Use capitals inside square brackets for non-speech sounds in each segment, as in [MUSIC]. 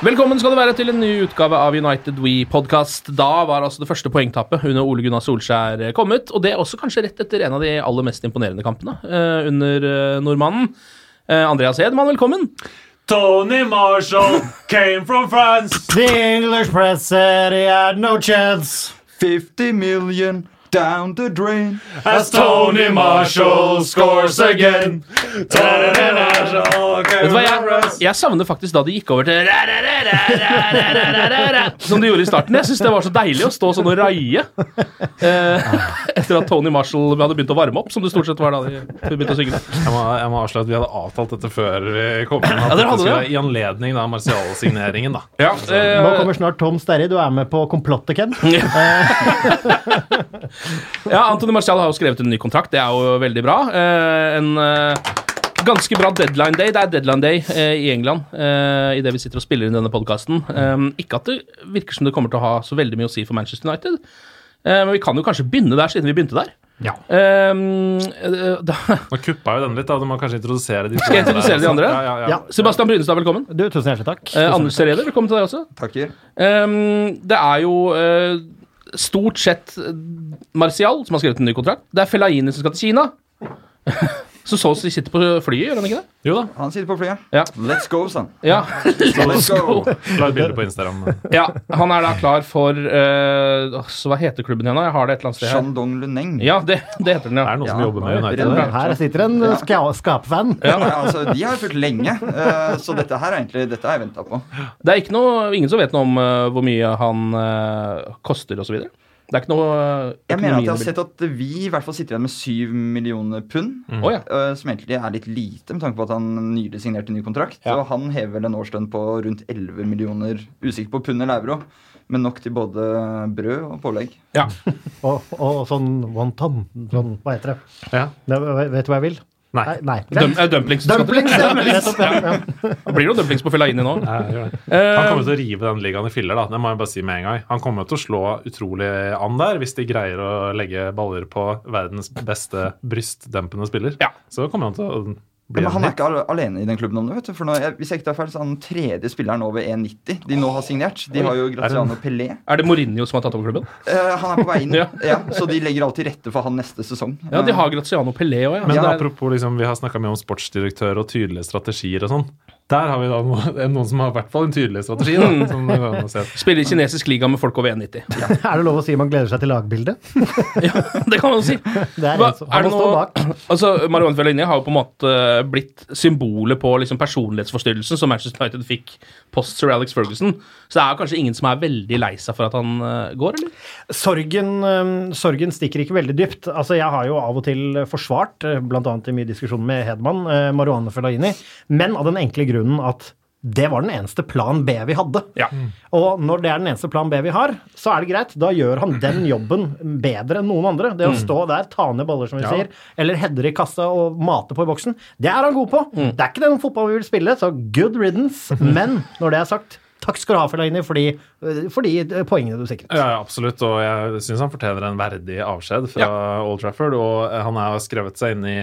Velkommen skal det være til en ny utgave av United We podcast. Da var altså det første poengtappet under Ole Gunnar Solskjær kommet, og det er også kanskje rett etter en av de aller mest imponerende kampene uh, under uh, nordmannen. Uh, Andreas Hedman, velkommen. Tony Marshall came from France. The English press said he had no chance. 50 million down the drain. As Tony Marshall scores again. Tony Marshall Vet du hva, jeg, jeg savner faktisk da de gikk over til Som de gjorde i starten. Jeg syns det var så deilig å stå sånn og raie. Eh, etter at Tony Marshall hadde begynt å varme opp, som det stort sett var da de begynte å synge det. Jeg må, jeg må avsløre at vi hadde avtalt dette før vi kom inn. Ja, dere hadde det, I anledning da Martial-signeringen, da. Ja, Nå eh, kommer snart Tom Sterry. Du er med på komplottet, Ken. Ja, Anthony Martial har jo skrevet en ny kontrakt. Det er jo veldig bra. Eh, en eh, ganske bra deadline day. Det er deadline day eh, i England I idet vi sitter og spiller inn denne podkasten. ikke at det virker som det kommer til å ha så veldig mye å si for Manchester United. Eh, men vi kan jo kanskje begynne der, siden vi begynte der. Ja. Um, eh, da, Nå kuppa jo den litt, da. Du må kanskje introdusere de Skal jeg introdusere de andre? Ja, ja, ja. Ja. Sebastian Brynestad, velkommen. Du, tusen hjertelig takk. Eh, Anders Serede, velkommen til deg også. Takk. Um, det er jo eh, stort sett Martial som har skrevet en ny kontrakt. Det er Fellaini som skal til Kina. Så så oss de sitter på flyet, gjør han ikke det? Jo da. Han sitter på flyet. Ja. Let's go, sa han. Ja. [LAUGHS] Let's go. La et bilde på Instagram. ja. Han er da klar for uh, så Hva heter klubben igjen? Jeg har det et eller annet sted her. Shandong Luneng. Ja, det, det heter den, Det ja. er noen Ja, som jobber med United. Her sitter en Ja. ska skapfan. Ja, altså, de har fulgt lenge, uh, så dette her er egentlig Dette har jeg venta på. Det er ikke noe, ingen som vet noe om uh, hvor mye han uh, koster osv. Det er ikke noe uh, Jeg mener at jeg har sett at vi i hvert fall sitter igjen med syv millioner pund. Mm. Ja. eh, Som egentlig er litt lite, med tanke på at han nylig signerte ny kontrakt. Ja. Og han hever vel en årslønn på rundt 11 millioner, usikker på pund eller euro. Men nok til både brød og pålegg. ja. [LAUGHS] Og, og sånn wonton. Sånn, hva heter det? Ja. det? Vet du hva jeg vil? Nei. nei. Dum, eh, dumplings. Dumplings, ja. [LAUGHS] Nettopp, ja. Det blir jo dumplings på Fellaini nå. Ja, jeg gjør det. Eh, Han kommer til å rive den ligaen i filler, da. Det må jeg bare si med en gang. Han kommer til å slå utrolig an der, hvis de greier å legge baller på verdens beste brystdempende spiller. Ja. Så kommer han til å Ja, men han er ikke alene i den klubben om det. vet du For nå, Hvis jeg ikke tar feil, så er han den tredje spilleren over 1,90 de nå har signert. De har jo Graziano Pelé. Er det Mourinho som har tatt over klubben? Eh, han er på vei inn, [LAUGHS] Ja. ja. så de legger alltid til rette for han neste sesong. Ja, de har Graziano Pelé òg, ja. Men apropos, liksom, vi har snakka mye om sportsdirektør og tydelige strategier og sånn. Der har vi da noen, noen som har i hvert fall en tydelig strategi. Da, som å se. Spiller kinesisk liga med folk over 1,90. [LAUGHS] Er det lov å si man gleder seg til lagbildet? [LAUGHS] Ja, det kan man jo si. [LAUGHS] Det er Hva- er det noe- [CLEARS THROAT] Altså, Marion Fellaini har jo på en måte blitt symbolet på liksom personlighetsforstyrrelsen som Manchester United fikk post Sir Alex Ferguson. Så det er kanskje ingen som er veldig lei seg for at han uh, går, eller? Sorgen, øhm, sorgen stikker ikke veldig dypt. Altså, jeg har jo av og til forsvart, bl.a. i mye diskusjon med Hedman, uh, Marouane Fellaini, men av den enkle grunnen at det var den eneste plan B vi hadde. Ja. Og når det er den eneste plan B vi har, så er det greit. Da gjør han den jobben bedre enn noen andre. Det å stå der, ta ned baller, som vi Ja. sier, eller header i kassa og mate på i boksen, det er han god på. Det er ikke den fotballen vi vil spille, så good riddance. [LAUGHS] Men når det er sagt, takk skal du ha, Fellaini, for de poengene du sikret. Ja, ja, absolutt, og jeg syns han fortjener en verdig avskjed fra Old Trafford. Og han har skrevet seg inn i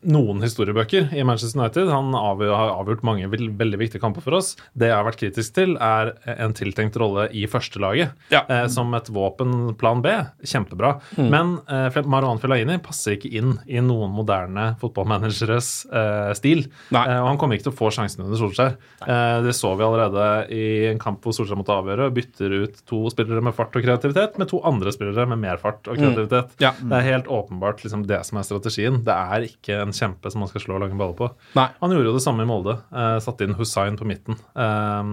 noen historiebøker i Manchester United. Han har avgjort mange vel, veldig viktige kamper for oss. Det jeg har vært kritisk til, er en tiltenkt rolle i førstelaget. Ja. Eh, som et våpen, plan B. Kjempebra. Men eh, Marwan Fellaini passer ikke inn i noen moderne fotballmanageres eh, stil. Eh, og han kommer ikke til å få sjansen under Solskjær. Det så vi allerede i en kamp hvor Solskjær måtte avgjøre. Bytter ut to spillere med fart og kreativitet med to andre spillere med mer fart og kreativitet. Ja. Det er helt åpenbart liksom, det som er strategien. Det er ikke en kjempe som man skal slå lange baller på. Nei. Han gjorde jo det samme i Molde. Eh, satte inn Hussein på midten eh,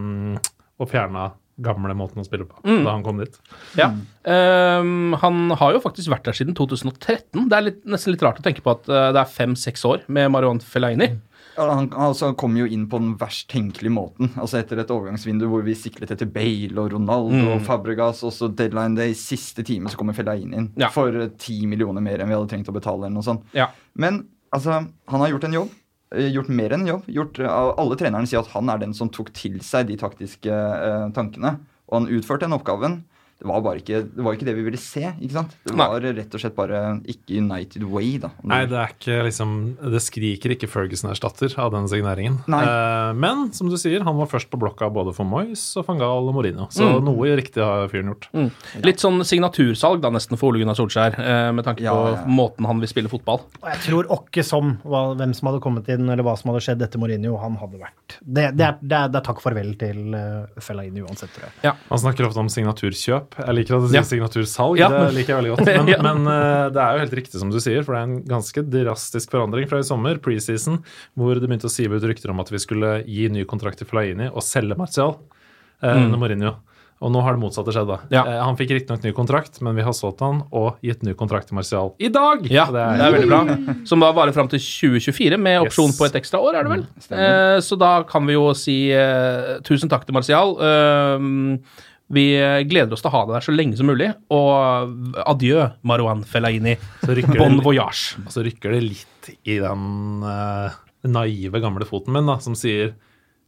og fjerna gamle måten å spille på da han kom dit. Ja. Um, han har jo faktisk vært der siden 2013. Det er litt, nesten litt rart å tenke på at eh, det er fem-seks år med Marion Fellaini. Ja, han altså, kom jo inn på den verst tenkelige måten. Altså Etter et overgangsvindu hvor vi siklet etter Bale og Ronaldo og Fabregas, og så deadline day, siste time så kommer Fellaini inn Ja. for eh, ti millioner mer enn vi hadde trengt å betale. eller noe sånt. Ja. Men altså, han har gjort en jobb. Eh, Gjort mer enn en jobb. Gjort, eh, alle trenerne sier at han er den som tok til seg de taktiske eh, tankene. Og han utførte den oppgaven. Det var bare ikke det, var ikke det vi ville se. ikke sant? Det Nei. var rett og slett bare ikke United way. da. Nei, det er ikke liksom Det skriker ikke Ferguson-erstatter av den signeringen. Nei. Eh, men som du sier, han var først på blokka både for Moyes og van Gaal og Mourinho. Så noe riktig har fyren gjort. Mm. Litt sånn signatursalg da nesten for Ole Gunnar Solskjær, eh, med tanke Ja, på ja. måten han vil spille fotball. Og jeg tror åkke som hva, hvem som hadde kommet inn, eller hva som hadde skjedd etter Mourinho, han hadde vært Det, det, er, det, er, det er takk farvel til uh, Fellaini uansett, tror jeg. Ja. Han snakker ofte om signaturkjøp. Jeg liker at du sier Ja. signatursalg. Ja, det liker jeg veldig godt. Men, [LAUGHS] Ja. men uh, det er jo helt riktig som du sier, for det er en ganske drastisk forandring fra i sommer, preseason, hvor det begynte å sive ut rykter om at vi skulle gi ny kontrakt til Flaini og selge Martial eh, under Mourinho. Og nå har det motsatte skjedd. da. Mm. Ja. Eh, han fikk riktignok ny kontrakt, men vi har solgt han og gitt ny kontrakt til Martial i dag! Ja, Så det er, veldig bra. Som da varer fram til 2024, med opsjon Yes. på et ekstra år, er det vel? Mm, Eh, så da kan vi jo si eh, tusen takk til Martial. Eh, vi gleder oss til å ha deg der så lenge som mulig, og adjø, Marwan Fellaini. Bon voyage. og så rykker det litt i den uh, naive gamle foten min, da, som sier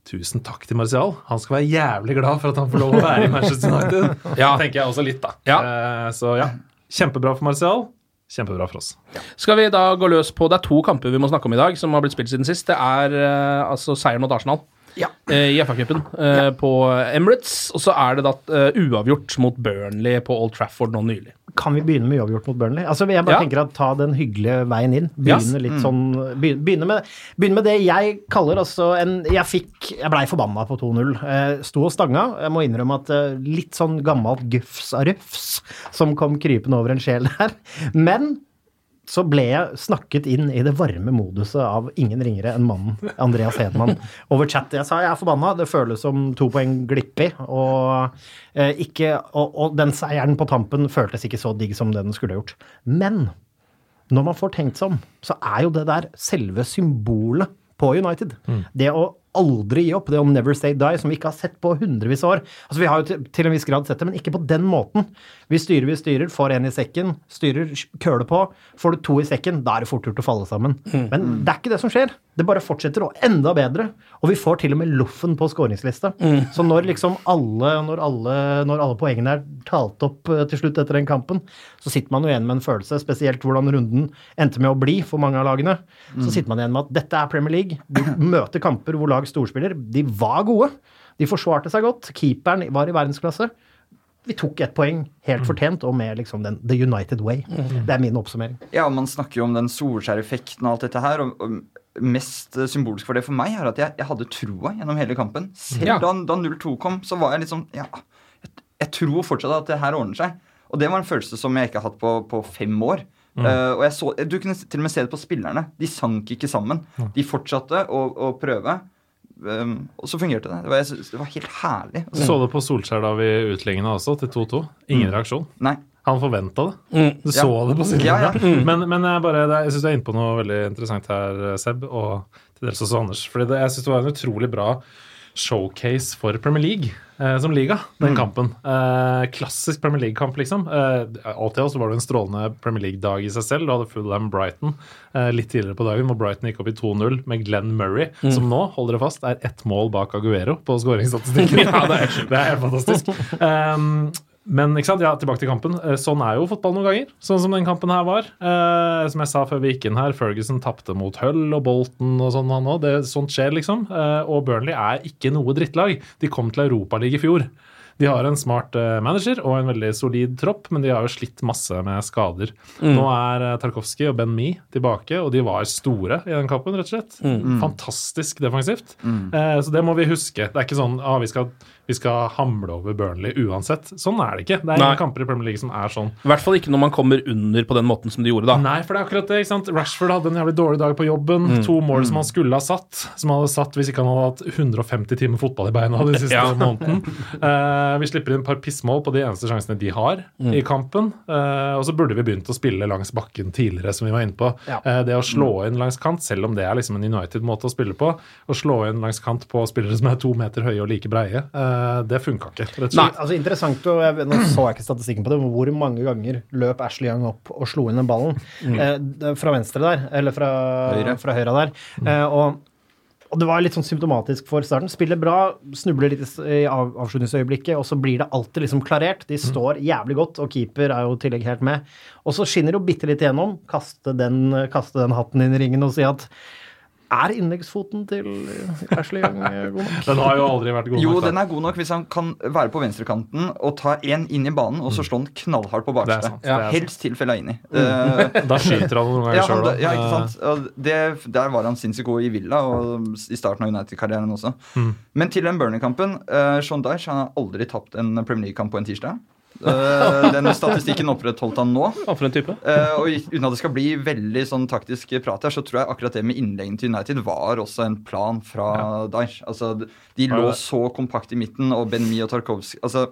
Tusen takk til Martial. Han skal være jævlig glad for at han får lov å være i Manchester United. [LAUGHS] Ja. tenker jeg også litt, da. Ja. Uh, så ja, kjempebra for Martial. Kjempebra for oss. Skal vi da gå løs på Det er to kamper vi må snakke om i dag, som har blitt spilt siden sist. Det er uh, altså seieren mot Arsenal Ja. eh, i FA-cupen ja. på Emirates. Og så er det da eh, uavgjort mot Burnley på Old Trafford nå nylig. Kan vi begynne med uavgjort mot Burnley? Altså, jeg bare Ja. tenker at Ta den hyggelige veien inn. Begynne Begynne litt sånn begynne, begynne, med, begynne med det jeg kaller altså en Jeg fikk Jeg blei forbanna på 2-0. Eh, sto og stanga. Jeg må innrømme at eh, litt sånn gammelt gufs av rufs som kom krypende over en sjel der. Men så ble jeg snakket inn i det varme moduset av ingen ringere enn mannen Andreas Hedman [LAUGHS] over chat. Jeg sa jeg er forbanna, det føles som to poeng glipp og, eh, ikke, og, og den seieren på tampen føltes ikke så digg som det den skulle gjort. Men når man får tenkt seg om, så er jo det der selve symbolet på United. Det å aldri gi opp, det å never say die, som vi ikke har sett på hundrevis av år. Altså Vi har jo til, til en viss grad sett det, men ikke på den måten. Vi styrer, vi styrer, får en i sekken, styrer, køler på. Får du to i sekken, da er det fort gjort å falle sammen. Men det er ikke det som skjer. Det bare fortsetter, og enda bedre. Og vi får til og med loffen på skåringslista. Så når liksom alle, når alle, når alle poengene er talt opp eh, til slutt etter den kampen, så sitter man jo igjen med en følelse, spesielt hvordan runden endte med å bli for mange av lagene. Så sitter man igjen med at dette er Premier League. Du møter kamper hvor lag storspiller. De var gode. De forsvarte seg godt. Keeperen var i verdensklasse. Vi tok ett poeng, helt fortjent, og med liksom den The United Way. Det er min oppsummering. Ja, Man snakker jo om den Solskjær-effekten og alt dette her. og, og Mest eh, symbolsk for det for meg er at jeg, jeg hadde troa gjennom hele kampen. Selv Ja. da, da 0-2 kom, så var jeg liksom Ja, jeg, jeg tror fortsatt at det her ordner seg. Og det var en følelse som jeg ikke har hatt på, på fem år. Eh, og jeg så, Du kunne til og med se det på spillerne. De sank ikke sammen. De fortsatte å, å prøve. Um, og så fungerte det. Det var, det var helt herlig. Så det på Solskjær da vi utligna også, til 2-2. Ingen reaksjon. nei. Han forventa det. Mm. Du så Ja. det på siden. Ja, ja. Men, men jeg, bare, jeg syns du er inne på noe veldig interessant her, Seb, og til dels også Anders. For jeg syns det var en utrolig bra showcase for Premier League eh, som liga, den kampen. Eh, klassisk Premier League-kamp, liksom. Eh, alt i alt så var det en strålende Premier League-dag i seg selv. Du hadde Fulham Brighton eh, litt tidligere på dagen, hvor Brighton gikk opp i 2-0 med Glenn Murray, som nå, holder det fast, er ett mål bak Aguero på skåringsstatistikken. [LAUGHS] Ja, det er. [LAUGHS] Det er helt fantastisk. [LAUGHS] Um, men ikke sant, ja, tilbake til kampen. Eh, Sånn er jo fotball noen ganger. Sånn som den kampen her var. Eh, som jeg sa før vi gikk inn her, Ferguson tapte mot Hull og Bolton og sånn han òg. Sånt skjer, liksom. Eh, og Burnley er ikke noe drittlag. De kom til Europaligaen i fjor. De har en smart eh, manager og en veldig solid tropp, men de har jo slitt masse med skader. Nå er eh, Tarkovskij og Ben Mi tilbake, og de var store i den kampen, rett og slett. Fantastisk defensivt. Eh, så det må vi huske. Det er ikke sånn ah, vi, skal, vi skal hamle over Burnley uansett. Sånn er det ikke. Det er ingen kamper i Premier League som er sånn. I hvert fall ikke når man kommer under på den måten som de gjorde da. Nei, for det er akkurat det. ikke sant? Rashford hadde en jævlig dårlig dag på jobben. To mål som han skulle ha satt, som han hadde satt hvis ikke han hadde hatt 150 timer fotball i beina de [LAUGHS] siste Ja. måneden. Uh, vi slipper inn et par pissmål på de eneste sjansene de har i kampen. Uh, og så burde vi begynt å spille langs bakken tidligere, som vi var inne på. Ja. Uh, det å slå inn langs kant, selv om det er liksom en United-måte å spille på, å slå inn langs kant på spillere som er to meter høye og like breie, eh, det funka ikke. rett og Nei, slett. altså interessant, og jeg, Nå så jeg ikke statistikken på det, men hvor mange ganger løp Ashley Young opp og slo inn den ballen eh, fra venstre der, eller fra Høyre. Fra høyre der. Eh, og, og det var litt sånn symptomatisk for starten. Spiller bra, snubler litt i i av, avslutningsøyeblikket, og så blir det alltid liksom klarert. De står jævlig godt, og keeper er jo i tillegg helt med. Og så skinner det jo bitte litt igjennom. Kaste den, kaste den hatten inn i ringen og si at er innleggsfoten til Ashley Young eh, god nok? Den har jo aldri vært god nok. Jo, den er god nok hvis han kan være på venstrekanten og ta én inn i banen, og så slå den knallhardt på bakste. Sant. Helst til Fellaini. Mm. [LAUGHS] Da skyter han noen ganger ja, sjøl ja, ikke sant? Det, der var han sinnssykt god i Villa og i starten av United-karrieren også. Mm. Men til den Burnley-kampen uh, Sean Dyche har aldri tapt en Premier League-kamp på en tirsdag. Eh, den statistikken opprettholdt han nå. For en type? Eh, og uten at det skal bli veldig sånn taktisk prat her, så tror jeg akkurat det med innleggene til United var også en plan fra Dyche. Altså, de- lå så kompakt i midten, og Ben Mee og Tarkovskij altså,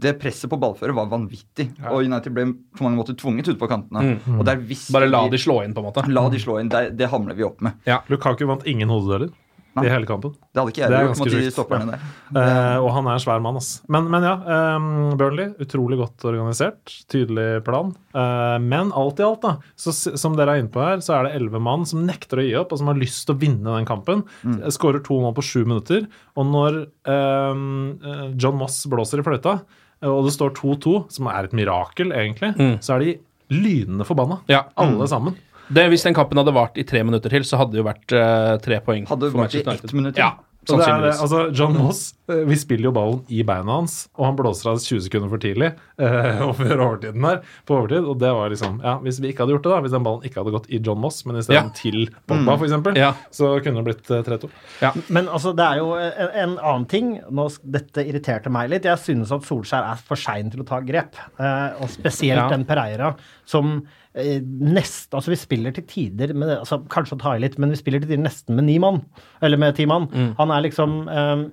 Det presset på ballføret var vanvittig, og United ble på mange måter tvunget ut på kantene. Og der Bare la de slå inn, på en måte. La de slå inn. Det, det hamler vi opp med. Lukaku vant ingen hodedueller Nei. i hele kampen. Det hadde ikke jeg er gjort mot de stopperne der. Uh, og han er en svær mann, altså. Men, men ja, um, Burnley, utrolig godt organisert. Tydelig plan. Uh, men alt i alt, da, så, som dere er inne på her, så er det elleve mann som nekter å gi opp, og som har lyst til å vinne den kampen. Mm. Skårer to mål på sju minutter. Og når ehm, eh, John Moss blåser i fløyta, og det står 2-2, som er et mirakel, egentlig, så er de lynende forbanna. Ja. Alle sammen. Det, hvis den kampen hadde vart i tre minutter til, så hadde det jo vært uh, tre poeng. Hadde det vart i ett minutt, Ja, sannsynligvis. det er altså John Moss, vi spiller jo ballen i beina hans, og han blåser av 20 sekunder for tidlig eh, [LAUGHS] og før overtiden her, på overtid. Og det var liksom Ja, hvis vi ikke hadde gjort det, da, hvis den ballen ikke hadde gått i John Moss, men isteden Ja. til Pogba, for eksempel, Ja. så kunne det blitt eh, 3-2. Men altså, det er jo en, en annen ting. Nå, dette irriterte meg litt. Jeg synes at Solskjær er for sein til å ta grep. Eh, og spesielt Ja. den Pereira som eh, nest, altså Vi spiller til tider med, altså Kanskje å ta i litt, men vi spiller til tider nesten med ni mann. Eller med ti mann. Han er liksom eh,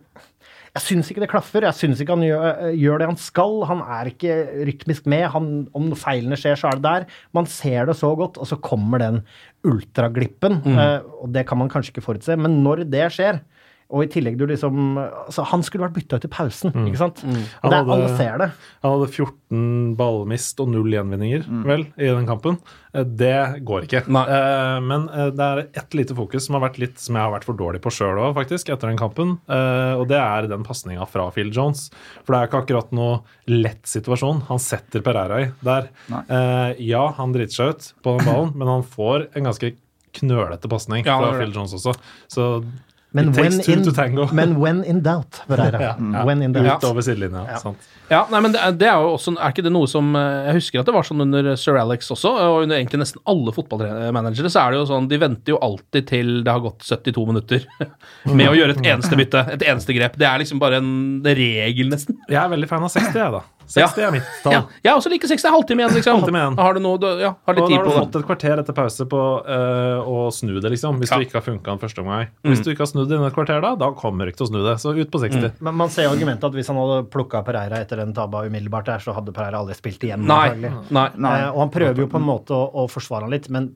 jeg syns ikke det klaffer. Jeg syns ikke han gjør, gjør det han skal. Han er ikke rytmisk med. Han, om feilene skjer, så er det der. Man ser det så godt, og så kommer den ultraglippen. Eh, og det kan man kanskje ikke forutse, men når det skjer og i tillegg du liksom altså Han skulle vært bytta ut i pausen, ikke sant? Og det, hadde- alle ser det. Han hadde 14 ballmist og null gjenvinninger, vel, i den kampen. Eh, Det går ikke. Nei. Eh, Men eh, det er ett lite fokus som har vært litt som jeg har vært for dårlig på sjøl òg, faktisk, etter den kampen. Eh, Og det er den pasninga fra Phil Jones. For det er ikke akkurat noe lett situasjon han setter Pereira i der. Nei. Eh, Ja, han driter seg ut på den ballen, men han får en ganske knølete pasning Ja, fra. Phil Jones også. Så Men when, in, [LAUGHS] men when in doubt, Pereira. Ja, ja. When in Ut doubt. over sidelinja. Sant. Ja, nei, men det er, det er jo også Er ikke det noe som eh, Jeg husker at det var sånn under Sir Alex også, og under egentlig nesten alle fotballmanagere, så er det jo sånn De venter jo alltid til det har gått 72 minutter [LAUGHS] med å gjøre et eneste bytte, et eneste grep. Det er liksom bare en regel, nesten. Jeg er veldig fan av 60, jeg, da. 60 er mitt tall. Ja, jeg også liker 60. Halvtime igjen, liksom. Halvtime igjen. Har du noe du, Ja, har litt Og da har du fått et kvarter etter pause på uh, å snu det, liksom. Hvis Ja. du ikke har funka den første omgang. Mm. Hvis du ikke har snudd det innen et kvarter, da, da kommer du ikke til å snu det. Så ut på 60. Men man ser jo argumentet at hvis han hadde plukka Pereira etter den tabba umiddelbart der, så hadde Pereira aldri spilt igjen. Nei. Nei. Nei. Eh, og han prøver jo på en måte å, å forsvare han litt, men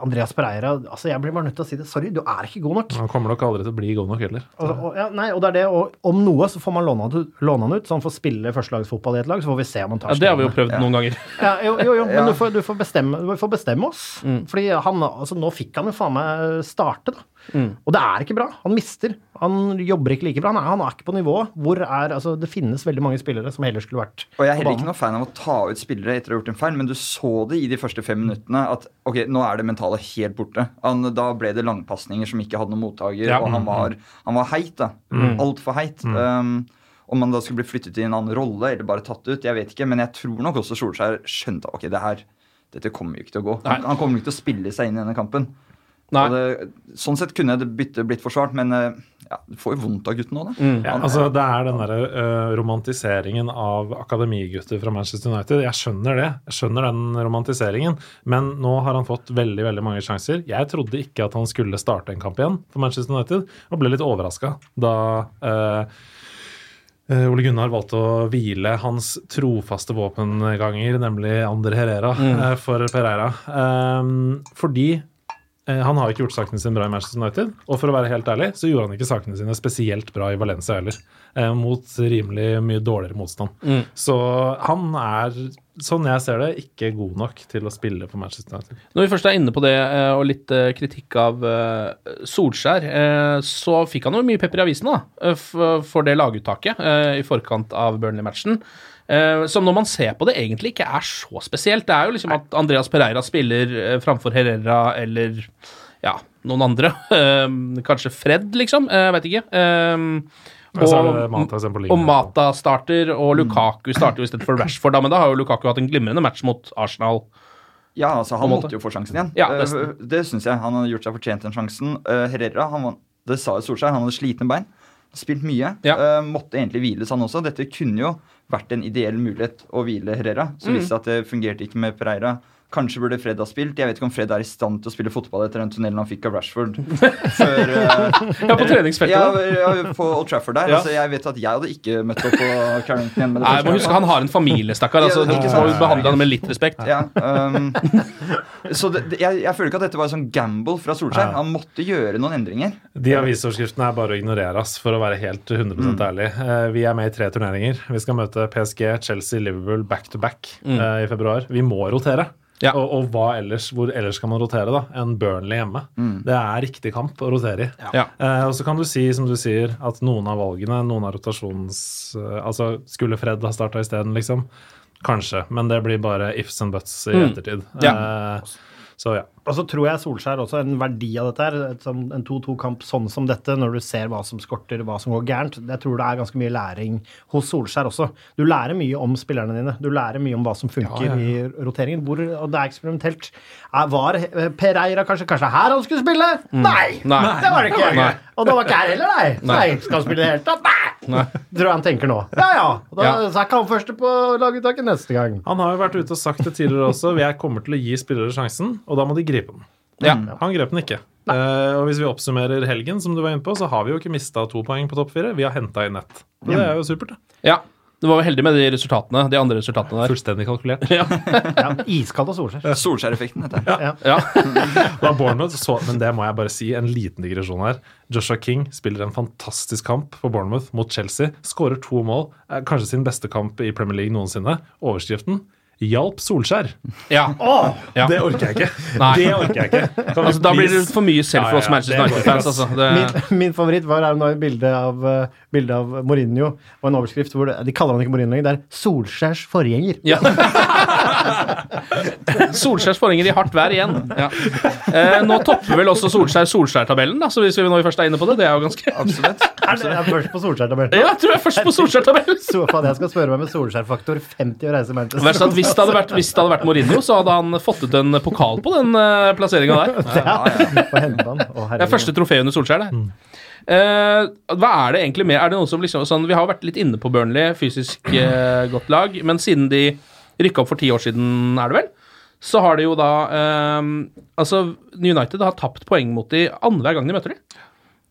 Andreas Pereira altså Jeg blir bare nødt til å si det. Sorry, du er ikke god nok. Han kommer nok aldri til å bli god nok heller. Og, og, ja, nei, og det er det, og om noe så får man låne låne han ut, så han får spille førstelagsfotball i et lag, så får vi se om han tar Ja, det har vi jo prøvd prøvd noen ganger. [LAUGHS] Ja, jo, jo, jo, men Ja. du, får, du, får bestemme, du får bestemme oss. Fordi han, altså, nå fikk han jo faen meg starte, da. Og det er ikke bra. Han mister. Han jobber ikke like bra. Han er, han er ikke på nivået. Hvor er, altså, det finnes veldig mange spillere som heller skulle vært Og jeg er heller ikke banen. noe fan av å ta ut spillere etter å ha gjort en feil, men du så det i de første fem minuttene at ok, nå er det mentale helt borte. Han, da ble det langpasninger som ikke hadde noen mottaker, Ja. og han var, han var heit. da. Altfor heit. Um, om han da skulle bli flyttet i en annen rolle eller bare tatt ut, jeg vet ikke, men jeg tror nok også Solskjær skjønte ok, det her, dette kommer jo ikke til å gå. Han, han kommer ikke til å spille seg inn i denne kampen. Nei. Og det, sånn sett kunne det byttet blitt forsvart, men eh, ja, du får jo vondt av gutten nå, da. Ja, altså Det er den der uh, romantiseringen av akademigutter fra Manchester United. Jeg skjønner det. Jeg skjønner den romantiseringen. Men nå har han fått veldig veldig mange sjanser. Jeg trodde ikke at han skulle starte en kamp igjen for Manchester United, og ble litt overraska da uh, Ole Gunnar valgte å hvile hans trofaste våpenganger, nemlig Ander Herrera, øh, for Pereira. Um, fordi Han har ikke gjort sakene sine bra i Manchester United. Og for å være helt ærlig, så gjorde han ikke sakene sine spesielt bra i Valencia heller. Eh, mot rimelig mye dårligere motstand. Så han er, sånn jeg ser det, ikke god nok til å spille for Manchester United. Når vi først er inne på det, eh, og litt eh, kritikk av eh, Solskjær, eh, så fikk han jo mye pepper i avisen da, eh, for det laguttaket eh, i forkant av Burnley-matchen. Eh, Som når man ser på det, egentlig ikke er så spesielt. Det er jo liksom at Andreas Pereira spiller eh, framfor Herrera eller ja, noen andre. [LAUGHS] Eh, Kanskje Fred, liksom. Jeg vet ikke. Det Mata og Mata starter, og Lukaku starter jo i stedet for Rashford. Da, men da har jo Lukaku hatt en glimrende match mot Arsenal. Ja, altså Han måtte jo få sjansen igjen. Ja, det det syns jeg. Han har gjort seg fortjent den sjansen. Herrera, han det sa jo Solskjær, han hadde slitne bein. Spilt mye. Ja. Eh, måtte egentlig hviles, han også. Dette kunne jo vært en ideell mulighet å hvile Herrera. Så Mm. viste det at det fungerte ikke med Pereira. Kanskje burde Fred ha spilt. Jeg vet ikke om Fred er i stand til å spille fotball etter den tunnelen han fikk av Rashford. [LAUGHS] Før, eh, Ja, på treningsfeltet. ja, ja, på Old Trafford der. Ja. Altså, jeg vet at jeg hadde ikke møtt opp på Carrington igjen med det Nei, må huske Han har en familie, stakkar. Altså, Ja, må behandle han med litt respekt. Ja, um, så det, det, jeg, jeg føler ikke at dette var en sånn gamble fra Solskjær. Han måtte gjøre noen endringer. De avisoverskriftene er bare å ignorere, ass, for å være helt 100 ærlig. Eh, Vi er med i tre turneringer. Vi skal møte PSG, Chelsea, Liverpool back to back eh, i februar. Vi må rotere. Ja. Og, og hva ellers, hvor ellers skal man rotere da, enn Burnley hjemme? Det er riktig kamp å rotere i. Ja. Eh, og så kan du si, som du sier, at noen av valgene, noen av rotasjons... eh, altså, skulle Fred ha starta isteden, liksom? Kanskje, men det blir bare ifs and buts i ettertid. Eh, så ja. Og så tror jeg Solskjær også en verdi av dette her. En 2-2-kamp sånn som dette, når du ser hva som skorter, hva som går gærent. Jeg tror det er ganske mye læring hos Solskjær også. Du lærer mye om spillerne dine. Du lærer mye om hva som funker Ja, ja, i roteringen. Hvor, og det er eksperimentelt. Er- Var Per Pereira kanskje, kanskje her han skulle spille? Nei! Nei. Det var det ikke. Nei. Og det var ikke her heller, nei. Nei. Skal han spille i det hele tatt? Nei! [LAUGHS] Tror jeg han tenker nå. Ja ja. Da Ja. så er ikke han første på laguttaket neste gang. Han har jo vært ute og sagt det tidligere også. [LAUGHS] Jeg kommer til å gi spillere sjansen, og da må de gripe den. Ja. Han grep den ikke. Uh, og hvis vi oppsummerer helgen, som du var inne på, så har vi jo ikke mista to poeng på topp fire. Vi har henta inn ett. Det er jo supert. det. ja. Du var jo heldig med de resultatene, de andre resultatene der. Fullstendig kalkulert. Ja, Iskald og Solskjær. Solskjæreffekten heter det. Ja. Ja. Da [LAUGHS] Bournemouth, så, men det må jeg bare si, en liten digresjon her. Joshua King spiller en fantastisk kamp for Bournemouth mot Chelsea. Skårer to mål. Eh, Kanskje sin beste kamp i Premier League noensinne. Overskriften 'Hjalp Solskjær'. ja. Ja. Det orker jeg ikke. Nei. Det orker jeg ikke. [LAUGHS] Altså, da blir det for mye selv for oss Manchester United-fans. Altså. Det, Min, min favoritt var er noe et bilde av, uh, bilde av Mourinho og en overskrift hvor det, de kaller han ikke Mourinho lenger, det er Solskjærs forgjenger. ja. [LAUGHS] Solskjærs forhenger i hardt vær igjen. Ja. Eh, nå topper vel også Solskjær Solskjær-tabellen, så hvis vi nå først er inne på det. Det er jo ganske Absolutt. [LAUGHS] Er det er først på Solskjær-tabellen? Ja, jeg tror jeg er først på Solskjær-tabellen! Jeg skal spørre meg med Solskjær-faktor 50 å reise Verst Manchester. at hvis Hvis det hadde vært, hvis det hadde vært Mourinho, så hadde han fått ut en pokal på den uh, plasseringa der. På Helgeland. Å, Det er første trofé under Solskjær, det. Eh, hva er det egentlig med Er det noen som liksom sånn, Vi har vært litt inne på Burnley, fysisk uh, godt lag, men siden de rykka opp for ti år siden, er det vel, så har de jo da uh, Altså, United har tapt poeng mot de annenhver gang de møter de.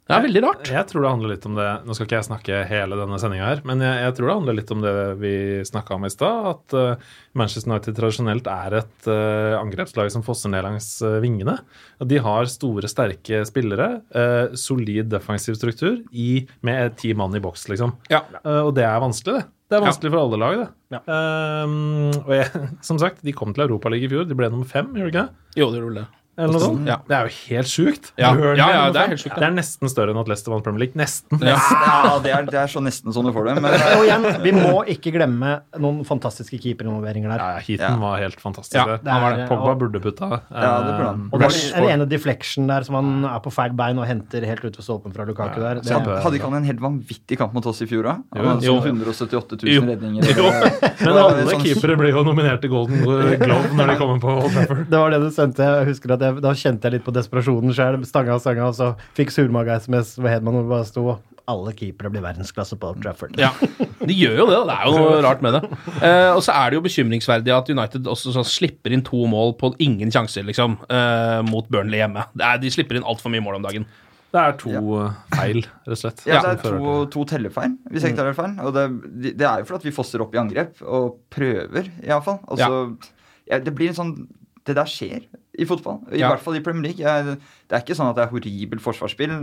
Det er veldig rart. Jeg tror det handler litt om det Nå skal ikke jeg snakke hele denne sendinga her, men jeg, jeg tror det handler litt om det vi snakka om i stad. At uh, Manchester United tradisjonelt er et uh, angrepslag som fosser ned langs uh, vingene. De har store, sterke spillere, eh, solid defensiv struktur, i, med ti mann i boks, liksom. Ja. Og det er vanskelig, det. Det er vanskelig for alle lag, det. Um, og jeg, [LAUGHS] som sagt, de kom til Europaligaen i fjor. De ble nummer fem, gjorde de ikke det? Jo, det gjorde det. Eller noe sånt? Ja. Det er jo helt sjukt. Ja. Ja, ja, det er helt sjukt, det. Er nesten større enn at Leicester vant Premier League. Nesten. Ja. Ja, det er, det er så nesten sånn du får det. Men [LAUGHS] Og igjen, vi må ikke glemme noen fantastiske keeperinvolveringer der. Ja, Heaton Ja. var helt fantastisk. Ja, det. han var. Pogba Og- burde putta. Ja, det burde han. Eh, Og den, ene deflection der som han er på feil bein og henter helt ut ved stolpen fra Lukaku der. Det, han, hadde ikke han en helt vanvittig kamp mot oss i fjor, da? Jo, Han hadde jo. sånn 178 Jo. 000 redninger. Jo. [LAUGHS] Men alle Sånn- keepere blir jo nominert til Golden Glove når de kommer på Old Trafford. det var det du sendte. Jeg husker at jeg, Da kjente jeg litt på desperasjonen sjøl. Stanga og stanga, og så fikk surmage-SMS hvor Hedman bare sto alle keepere blir verdensklasse på Old Trafford. Ja, de gjør jo det. Det er jo noe [LAUGHS] rart med det. Eh, og så er det jo bekymringsverdig at United også sånn slipper inn to mål på ingen sjanser, liksom, eh, mot Burnley hjemme. Det er, de slipper inn altfor mye mål om dagen. Det er to ja. feil, rett og slett. Ja, det er to, to tellefeil, hvis jeg ikke tar helt feil. Og det, det er jo fordi at vi fosser opp i angrep, og prøver, iallfall. Altså, ja, det blir en sånn Det der skjer i fotball. I Ja. hvert fall i Premier League. Jeg, det er ikke sånn at det er horribelt forsvarsspill.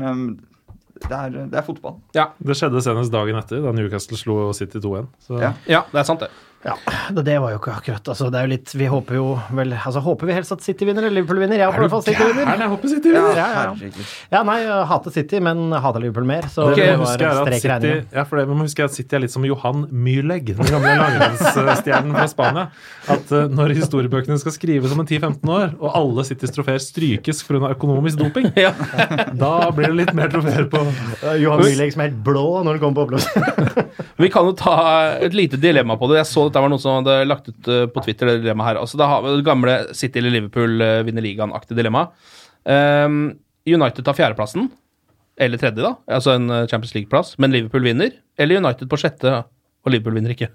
Det er, det er fotball. Det skjedde senest dagen etter, da Newcastle slo City 2-1. Ja. Ja, det er sant, det. Ja, det, det var jo ikke akkurat altså, det er jo litt, Vi håper jo vel altså Håper vi helst at City vinner, eller Liverpool vinner. Jeg håper i hvert fall City vinner. Jeg håper City vinner! Ja, ja, ja. Ja, nei, jeg hater City, men hater Liverpool mer. Så okay, det var at strek City, ja, for det, vi husker huske at City er litt som Johan Myrlegg, den gamle langrennsstjernen fra Spania. At uh, når historiebøkene skal skrives om en 10-15 år, og alle Citys trofeer strykes pga. økonomisk doping, Ja. da blir det litt mer trofeer på Uh, Johan Myhlegg som er helt blå når han kommer på oppløsning. Vi kan jo ta et lite dilemma på det. Jeg så dette var noen som hadde lagt ut eh, på Twitter. det dilemmaet her. Altså, det det gamle City eller Liverpool eh, vinner ligaen-aktig dilemma. Um, United tar fjerdeplassen, eller tredje, da, altså en eh, Champions League-plass, men Liverpool vinner. Eller United på sjette, og Liverpool vinner ikke.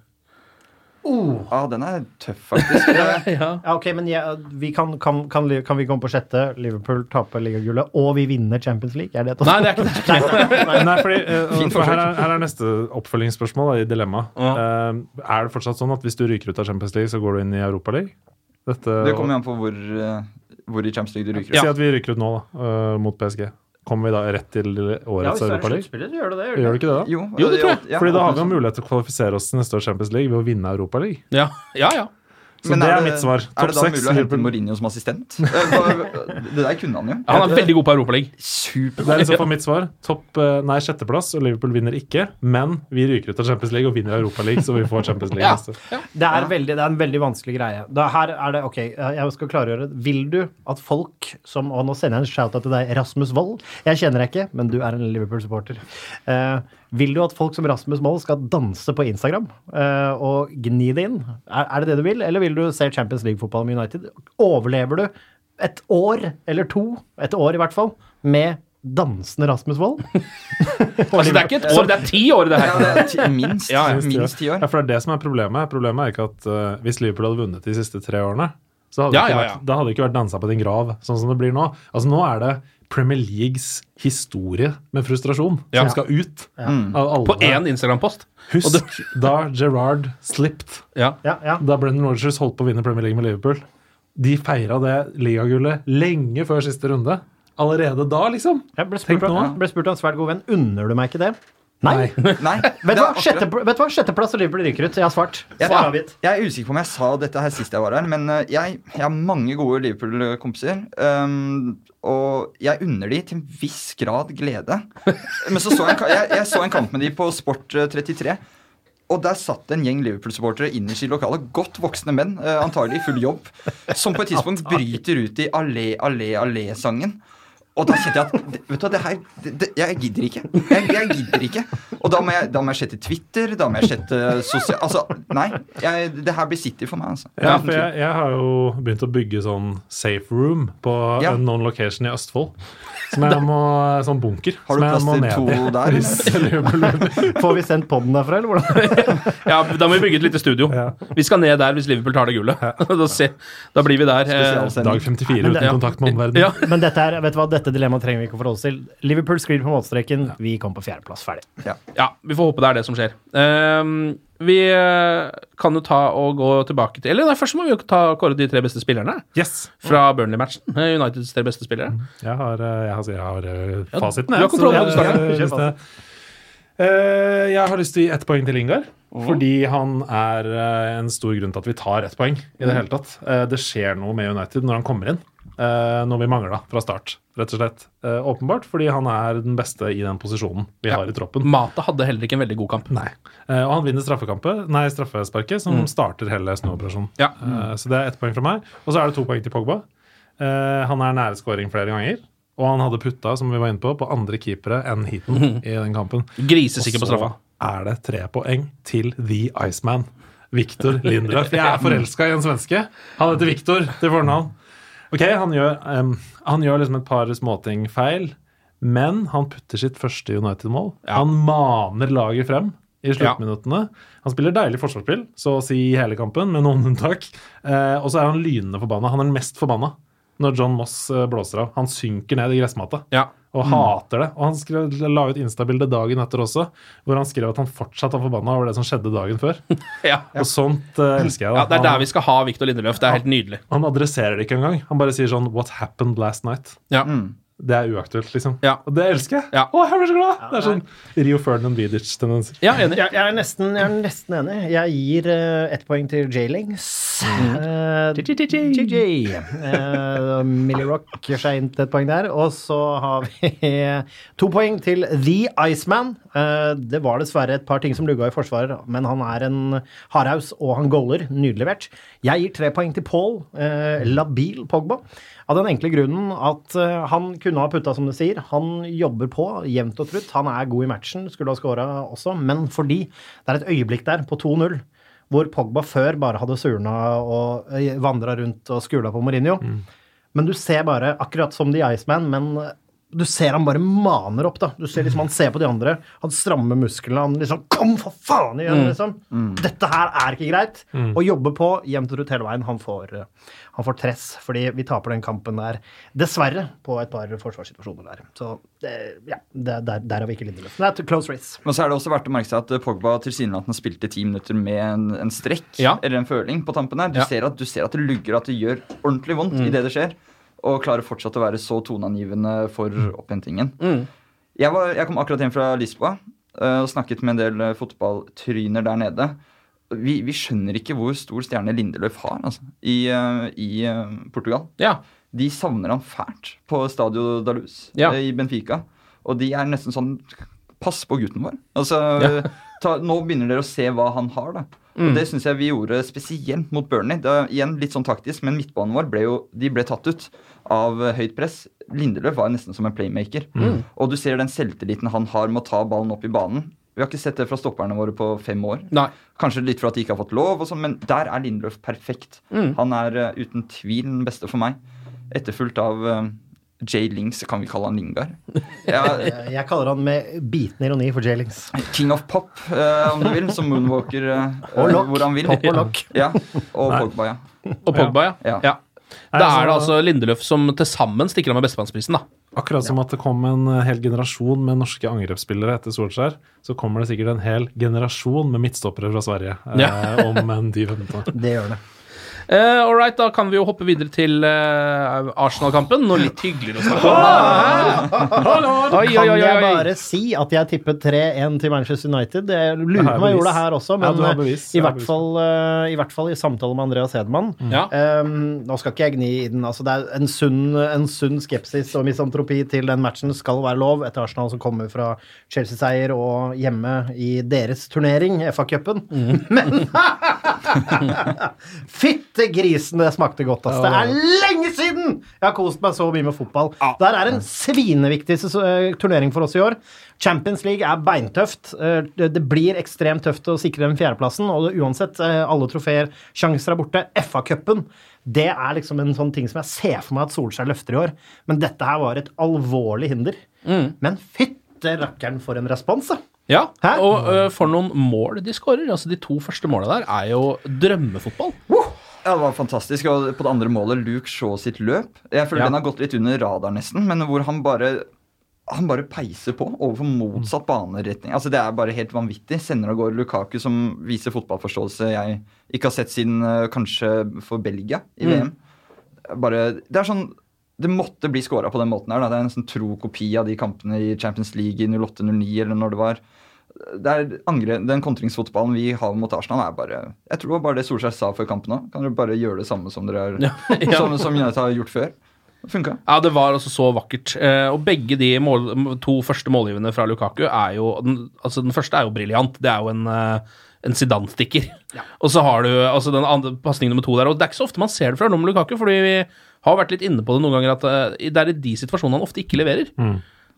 Ja, den er tøff, faktisk. [LAUGHS] Ja. Ja, ok, men ja, vi kan, kan, kan, kan vi komme på sjette, Liverpool taper ligagullet, og vi vinner Champions League? Er det et Nei, det er ikke det. [LAUGHS] Nei, fordi, uh, for her, er, her er neste oppfølgingsspørsmål da, i dilemma. Uh, er det fortsatt sånn at hvis du ryker ut av Champions League, så går du inn i Europaligaen? Dette Det kommer an på hvor, eh, hvor i Champions League du ryker. ut. Si at vi ryker ut nå, da, eh, mot PSG. Kommer vi da rett til årets ja, Europaliga? gjør det det. Gjør det ikke det, da? Jo, Jo, det tror jeg. ja, Fordi da har vi jo mulighet til å kvalifisere oss til neste års Champions League ved å vinne Europaligaen. Ja, ja. ja. Så Men det er mitt svar. Topp Er det da mulig å hente Mourinho som assistent? Eh, Det der kunne han jo. Han er veldig god på Europaligaen. Super. Det er liksom for mitt svar. Topp, eh, nei, sjetteplass, og Liverpool vinner ikke. Men vi ryker ut av Champions League og vinner Europaligaen, så vi får Champions League Ja. Ja. Det er, veldig, det er en veldig vanskelig greie. Da, her er det, ok, jeg skal klargjøre. Vil du at folk som Og nå sender jeg en shout-out til deg, Rasmus Wold. Jeg kjenner deg ikke, men du er en Liverpool-supporter. Eh, vil du at folk som Rasmus Moll skal danse på Instagram uh, og gni det inn? Er, er det det du vil, eller vil du se Champions League-fotball med United? Overlever du et år eller to, et år i hvert fall, med dansende Rasmus Wold? [LAUGHS] Altså, det er ikke et år, det er ti år, det Ja, det ti, minst, Ja, ja. minst ti år. Ja, for det er det som er problemet. Problemet er ikke at uh, hvis Liverpool hadde vunnet de siste tre årene, så hadde Ja, det ikke vært, hadde det ikke vært dansa på din grav, sånn som det blir nå. Altså Nå er det Premier Leagues historie med frustrasjon Ja. som skal ut. Av alle. På én Instagram-post. Husk da Gerard slipped, Ja. Ja, ja. da Brendan Rodgers holdt på å vinne Premier League med Liverpool. De feira det ligagullet lenge før siste runde. Allerede da, liksom. Jeg ble Tenk nå. av, ble spurt av en svært god venn. Unner du meg ikke det? Nei. Nei, Vet du hva? Sjette, vet du hva? Sjetteplass og Liverpool ryker ut. Jeg har svart. Jeg, ja, avgitt. jeg er usikker på om jeg sa dette her sist jeg var her, men eh, jeg, jeg har mange gode Liverpool-kompiser. Um, og jeg unner de til en viss grad glede. Men så så jeg, jeg, jeg så en kamp med de på Sport eh, 33. Og der satt en gjeng Liverpool-supportere innerst i lokalet. Godt voksne menn, eh, antagelig i full jobb, som på et tidspunkt bryter ut i Allé, allé, allé-sangen. Og da kjente jeg at vet du hva, det her det, det, Jeg gidder ikke. Jeg, jeg gidder ikke. Og da må, jeg, da må jeg sjette Twitter, da må jeg sjette sosial... Altså, nei. Jeg, det her blir City for meg, altså. Ja, for jeg, jeg har jo begynt å bygge sånn safe room på Ja. en non location i Østfold. Som jeg må, sånn bunker. Har du som jeg plass til to i. der, [LAUGHS] Får vi sendt podden derfra, eller hvordan? [LAUGHS] Ja, Da må vi bygge et lite studio. Vi skal ned der hvis Liverpool tar det gullet. [LAUGHS] Da, se, da blir vi der. eh, Dag 54 men uten kontakt med omverdenen. Ja. Men dette, er, vet du hva, dette dilemmaet trenger vi ikke å forholde oss til. Liverpool skriver på målstreken, vi kom på fjerdeplass. Ferdig. Ja, vi får håpe det er det som skjer. Um, vi eh, kan jo ta og gå tilbake til Eller nei, først må vi jo ta kåre de tre beste spillerne Yes! fra Burnley-matchen. Eh, Uniteds tre beste spillere. Jeg har, eh, jeg har, jeg har eh, Ja, fasiten, du har kontroll jeg- hvis det- Eh, jeg har lyst til å gi ett poeng til Lingard. Fordi han er en stor grunn til at vi tar ett poeng. i det hele tatt. Det skjer noe med United når han kommer inn. Uh, noe vi mangla fra start, rett og slett. Eh, åpenbart fordi han er den beste i den posisjonen vi har i troppen. Mata hadde heller ikke en veldig god kamp. Nei. Eh, og han vinner straffekampet, nei, straffesparket, som starter hele snuoperasjonen. Ja. Eh, så det er ett poeng fra meg. Og så er det to poeng til Pogba. Eh, han er nære scoring flere ganger. Og han hadde putta, som vi var inne på, på andre keepere enn Heaton i den kampen. Grisesikker på Og så straffa. er det tre poeng til The Iceman. Victor Lindrøff. Jeg er [LAUGHS] forelska i en svenske. Han heter Victor til fornavn. Ok, han gjør, um, han gjør liksom et par småting feil, men han putter sitt første United-mål. Ja. Han maner laget frem i sluttminuttene. Han spiller deilig forsvarsspill, så å si hele kampen, med noen unntak. Eh, og så er han lynende forbanna. Han er den mest forbanna når John Moss eh, blåser av. Han synker ned i gressmatta Ja. Og hater det. Og han skrev, la ut Insta-bilde dagen etter også, hvor han skrev at han fortsatt var forbanna over det som skjedde dagen før. [LAUGHS] Ja. Og sånt uh, elsker jeg. da. ja, Det er der Han- vi skal ha Victor Lindeløf. Det er helt nydelig. Han adresserer det ikke engang. Han bare sier sånn What happened last night? Ja. Det er uaktuelt, liksom. Ja. Og det elsker jeg. Ja. Å, jeg blir så glad! Det er sånn Rio Ferdinand Vidic-tendenser. Ja. Jeg, jeg, er nesten, jeg er nesten enig. Jeg gir uh, ett poeng til J-Lings. Uh, JJ. Uh, Millie Rock seg inn til et poeng der. Og så har vi [LAUGHS] to poeng til The Iceman. Uh, det var dessverre et par ting som lugga i forsvaret, men han er en hardhaus, og han goaler. Nydelig levert. Jeg gir tre poeng til Paul. Uh, labil Pogba. Av den enkle grunnen at uh, han kunne ha putta, som du sier. Han jobber på jevnt og trutt. Han er god i matchen, skulle ha skåra også, men fordi det er et øyeblikk der på 2-0 hvor Pogba før bare hadde surna og vandra rundt og skula på Mourinho. Men du ser bare, akkurat som The Iceman, men eh, du ser han bare maner opp, da. Du ser liksom, Han ser på de andre, han strammer musklene, han liksom Kom, for faen igjen, liksom! Dette her er ikke greit! Og jobber på jevnt og trutt hele veien. Han får, eh, han får tress, fordi vi taper den kampen der, dessverre, på et par forsvarssituasjoner der. Så det, ja, det, der, der har vi ikke Lindeløf. Det er close race. Men så er det også verdt å merke seg at eh, Pogba tilsynelatende spilte ti minutter med en, en strekk Ja. eller en føling på tampen her. Du, Ja. ser at, du ser at det lugger, at det gjør ordentlig vondt i det det skjer. Og klarer fortsatt å være så toneangivende for opphentingen. Jeg, var, jeg kom akkurat hjem fra Lisboa eh, og snakket med en del eh, fotballtryner der nede. Vi, vi skjønner ikke hvor stor stjerne Lindeløf har altså, i, eh, i Portugal. Ja. De savner han fælt på Stadio da Luz Ja. i Benfica. Og de er nesten sånn Pass på gutten vår. Altså, Ja. ta, nå begynner dere å se hva han har, da. Mm. Og Det syns jeg vi gjorde spesielt mot Burnley. Det er igjen litt sånn taktisk, men midtbanen vår ble jo de ble tatt ut av eh, høyt press. Lindeløf var nesten som en playmaker. Mm. Og du ser den selvtilliten han har med å ta ballen opp i banen. Vi har ikke sett det fra stopperne våre på fem år. Nei. Kanskje litt for at de ikke har fått lov, og sånn, men der er Lindeløf perfekt. Mm. Han er uh, uten tvil den beste for meg. Etterfulgt av uh, Jay Lings, kan vi kalle han Lingard. [LAUGHS] Ja, Eh, Jeg kaller han med bitende ironi for J-Lings. King of Pop, eh, om du vil, som Moonwalker eh, [LAUGHS] Og Lock. hvor han vil. Pop og Lock. [LAUGHS] Ja, og Nei. Pogba, ja. Og Pogba, ja. Ja. ja. Da er det altså Lindeløf som til sammen stikker av med bestemannsprisen, da. Akkurat som at det kom en eh, hel generasjon med norske angrepsspillere etter Solskjær, så kommer det sikkert en hel generasjon med midtstoppere fra Sverige eh, om en 10-15 år. Det gjør det. Eh, all right, da kan vi jo hoppe videre til uh, Arsenal-kampen. Noe litt hyggeligere å snakke om. Kan jeg bare si at jeg tippet 3-1 til Manchester United? Jeg lurer på om jeg gjorde det her også, men ja, eh, bevis. i, hvert fall, uh, i hvert fall i samtale med Andreas Hedman. Ja. Um, nå skal ikke jeg gni i den. altså Det er en sunn, en sunn skepsis og misantropi til den matchen skal være lov etter Arsenal som kommer fra Chelsea-seier og hjemme i deres turnering, FA-cupen. Mm. [LAUGHS] Men [LAUGHS] Fytti Fytte grisen, det smakte godt, ass. Det er lenge siden jeg har kost meg så mye med fotball. Der er en svineviktig eh, turnering for oss i år. Champions League er beintøft. Eh, Det blir ekstremt tøft å sikre den fjerdeplassen, og uansett, eh, alle trofeer, sjanser er borte. FA-cupen, det er liksom en sånn ting som jeg ser for meg at Solskjær løfter i år. Men dette her var et alvorlig hinder. Men fytte rakkeren for en respons, da. Ja, Hæ? og uh, for noen mål de skårer. Altså, de to første målene der er jo drømmefotball. Ja, det var fantastisk. Og på det andre målet, Luke Shaw sitt løp Jeg føler Ja. den har gått litt under radar, nesten, men hvor han bare han bare peiser på overfor motsatt baneretning. Altså Det er bare helt vanvittig. Sender av gårde Lukaku, som viser fotballforståelse jeg ikke har sett siden kanskje for Belgia i VM. Bare, det er sånn Det måtte bli scora på den måten her. Da. Det er en sånn tro kopi av de kampene i Champions League i 08-09, eller når det var. Det angre, Den kontringsfotballen vi har mot Arsenal, er bare Jeg tror det var bare det Solskjær sa før kampen òg. Kan dere bare gjøre det samme som dere er, Ja. [LAUGHS] som, som United har gjort før? Funka. Ja, det var altså så vakkert. Eh, og begge de mål, to første målgivende fra Lukaku er jo den, Altså, den første er jo briljant. Det er jo en, eh, en Zidane-stikker. Og så har du altså den andre pasning nummer to der. Og det er ikke så ofte man ser det fra Rom Lukaku, fordi vi har vært litt inne på det noen ganger at eh, det er i de situasjonene han ofte ikke leverer.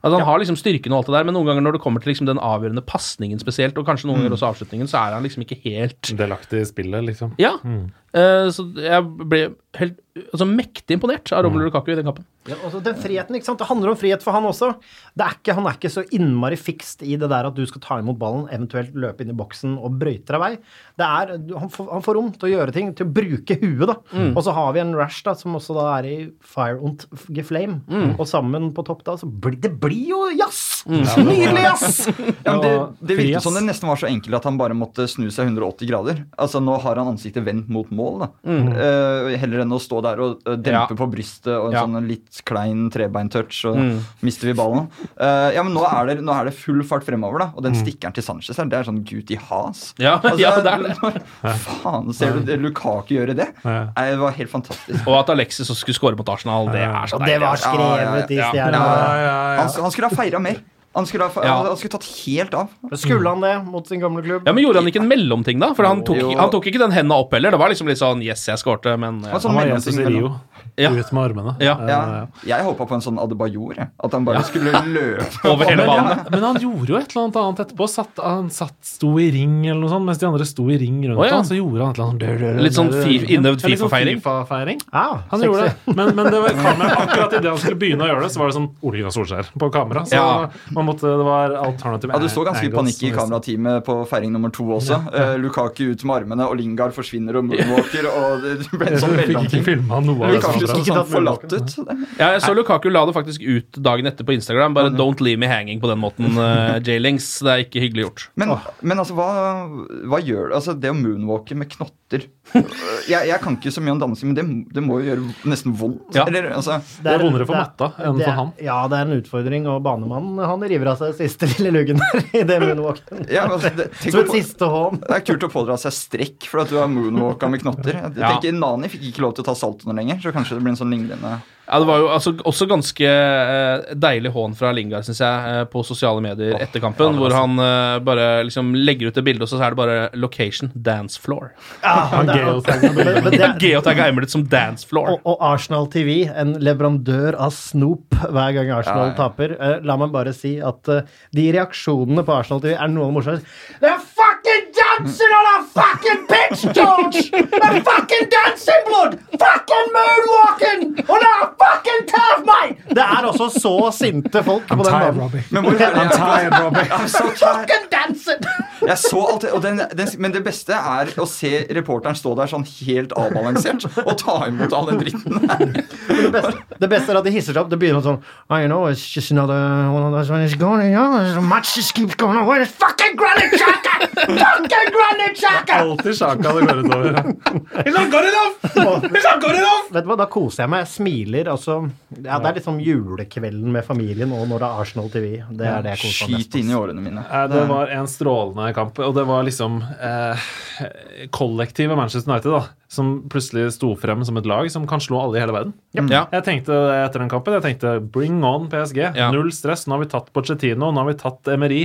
Altså, han har liksom styrken og alt det der, men noen ganger når det kommer til liksom den avgjørende pasningen spesielt, og kanskje noen ganger også avslutningen, så er han liksom ikke helt Delaktig i spillet, liksom. Ja. Eh, så jeg ble helt altså, mektig imponert av Romelu Lukaku i den kampen. Ja, altså den friheten, ikke sant? Det handler om frihet for han også. Det er ikke, han er ikke så innmari fikst i det der at du skal ta imot ballen, eventuelt løpe inn i boksen og brøyte deg vei. Det er, han, får, han får rom til å gjøre ting, til å bruke huet, da. Mm. Og så har vi en Rash da, som også da er i Fire und Geflame. Mm. Og sammen på topp da, så blir det blir jo jazz! Nydelig jazz! [LAUGHS] Ja, det, det virket som det nesten var så enkelt at han bare måtte snu seg 180 grader. Altså Nå har han ansiktet vendt mot mål, da. Uh, heller enn å stå der og eh, dempe Mm. Ja. på brystet og en Ja. sånn litt klein trebeintouch, og Mm. mister vi ballen. Uh, ja, men nå er, det, nå er det full fart fremover, da. Og Mm. den stikkeren til Sanchez her, det er sånn Guti has. Ja, [LAUGHS] Altså, ja, det er det. [LAUGHS] Faen, ser du det, Lukaku gjøre det? Ja. Nei, det var helt fantastisk. Og at Alexis også skulle skåre mot Arsenal, det er så deilig. det var deilig. skrevet i Ja, ja, ja. stjernene. Han, han skulle ha feira mer. Han skulle, ha, Ja. han skulle tatt helt av. Skulle han det mot sin gamle klubb? Ja, men Gjorde han ikke en mellomting, da? For han tok, han tok ikke den henda opp heller. Det var liksom litt sånn Yes, jeg skårte, men ja. Han sånn Han var mellomting Jesus i Rio. Ja. Ut med armene. Ja. Eh, Ja, jeg håpa på en sånn Adebayor. At han bare skulle [LAUGHS] løpe Over hele Men, banen. men han gjorde jo et eller annet annet etterpå. Satt, han satt, sto i ring eller noe sånt, mens de andre sto i ring rundt oh, ja. han, Så gjorde han et eller annet Litt sånn fi- innøvd sånn FIFA-feiring. FIFA-feiring. Ah, Han sexy. gjorde det. Men, men det var [LAUGHS] kamera, akkurat idet han skulle begynne å gjøre det, så var det sånn Ole Gunnar Solskjær på kamera. Så Ja. man måtte, det var alternative Ja, Du så ganske panikk i kamerateamet på feiring nummer to også. Uh, Lukaku ut med armene, og Lingard forsvinner og [LAUGHS] moonwalker. og det ble en sånn Jeg fikk ikke mellomting. filma noe av det. Lukaku ikke tatt forlatt ut. Ja, jeg så Lukaku la det faktisk ut dagen etter på Instagram. Bare 'don't leave me hanging' på den måten, uh, [LAUGHS] J-Links. Det er ikke hyggelig gjort. Men, men altså, hva, hva gjør det? Altså, det å moonwalke med knotter [LAUGHS] jeg, jeg kan ikke så mye om dansing, men det, det må jo gjøre nesten vondt. Ja. Eller, altså, Det er vondere for matta enn det for han. Ja, det er en utfordring, og banemannen han river av seg siste [LAUGHS] lille luggen der i det moonwalken. ja, altså, det, Som et siste hån. det er kult å pådra seg strekk for at du har moonwalka med knotter. Jeg Ja. tenker Nani fikk ikke lov til å ta saltoene lenger, så kanskje det blir en sånn lignende Ja, Det var jo altså, også ganske eh, deilig hån fra Lingard, syns jeg, eh, på sosiale medier etter kampen. hvor han eh, bare liksom legger ut et bilde, og så er det bare 'location dance floor'. Ja, det er- det er- [LAUGHS] Geotagga Emirates som dance floor. Og, og Arsenal TV, en leverandør av snop hver gang Arsenal Ja, ja. taper. Eh, la meg bare si at uh, de reaksjonene på Arsenal TV er noe av det morsomste. Dancing on a fucking pitch, George! They're fucking dancing blood! Fucking moonwalking! On er fucking turf, mate! Det er også så sinte folk på den tired. Robbie. Men hvor I'm tired, Robbie. [LAUGHS] I'm so. Fucking dancing! Jeg så alt det, og den, den, Men det beste er å se reporteren stå der sånn helt avbalansert og ta imot all den dritten. [LAUGHS] Det beste, det beste er at de hisser seg opp. Det begynner sånn I know, it's just another one of those when it's going, you know, much match just keeps going on. Where's fucking Granny Chaka? fucking Granit Xhaka! Alltid sjaka det går utover. It's not good enough! It's not good enough! Vet du hva, Da koser jeg meg. Jeg smiler. Altså, ja, det er liksom julekvelden med familien og når det er Arsenal TV. Det er det jeg koser meg Skyt inn i årene mine. Det var en strålende kamp, og det var liksom eh, kollektivet Manchester United da, som plutselig sto frem som et lag som kan slå alle i hele verden. Ja. Jeg tenkte etter den kampen jeg tenkte bring on PSG. Ja. Null stress. Nå har vi tatt Pochettino, nå har vi tatt Emery.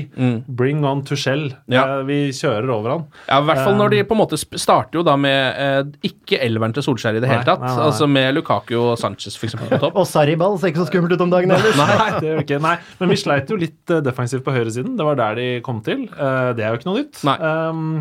Bring on Tuchel. Mm. Ja. Eh, Vi kjører over han. Ja, i hvert fall når de på en måte starter jo da med eh, ikke elveren til Solskjær i det hele tatt. nei, nei. Altså med Lukaku og Sanchez for eksempel på topp. [LAUGHS] Og Sarribal ser ikke så skummelt ut om dagen ellers. Nei, det gjør ikke. Nei, men vi sleit jo litt eh, defensivt på høyresiden. Det var der de kom til. Eh, Det er jo ikke noe nytt. Nei. Um,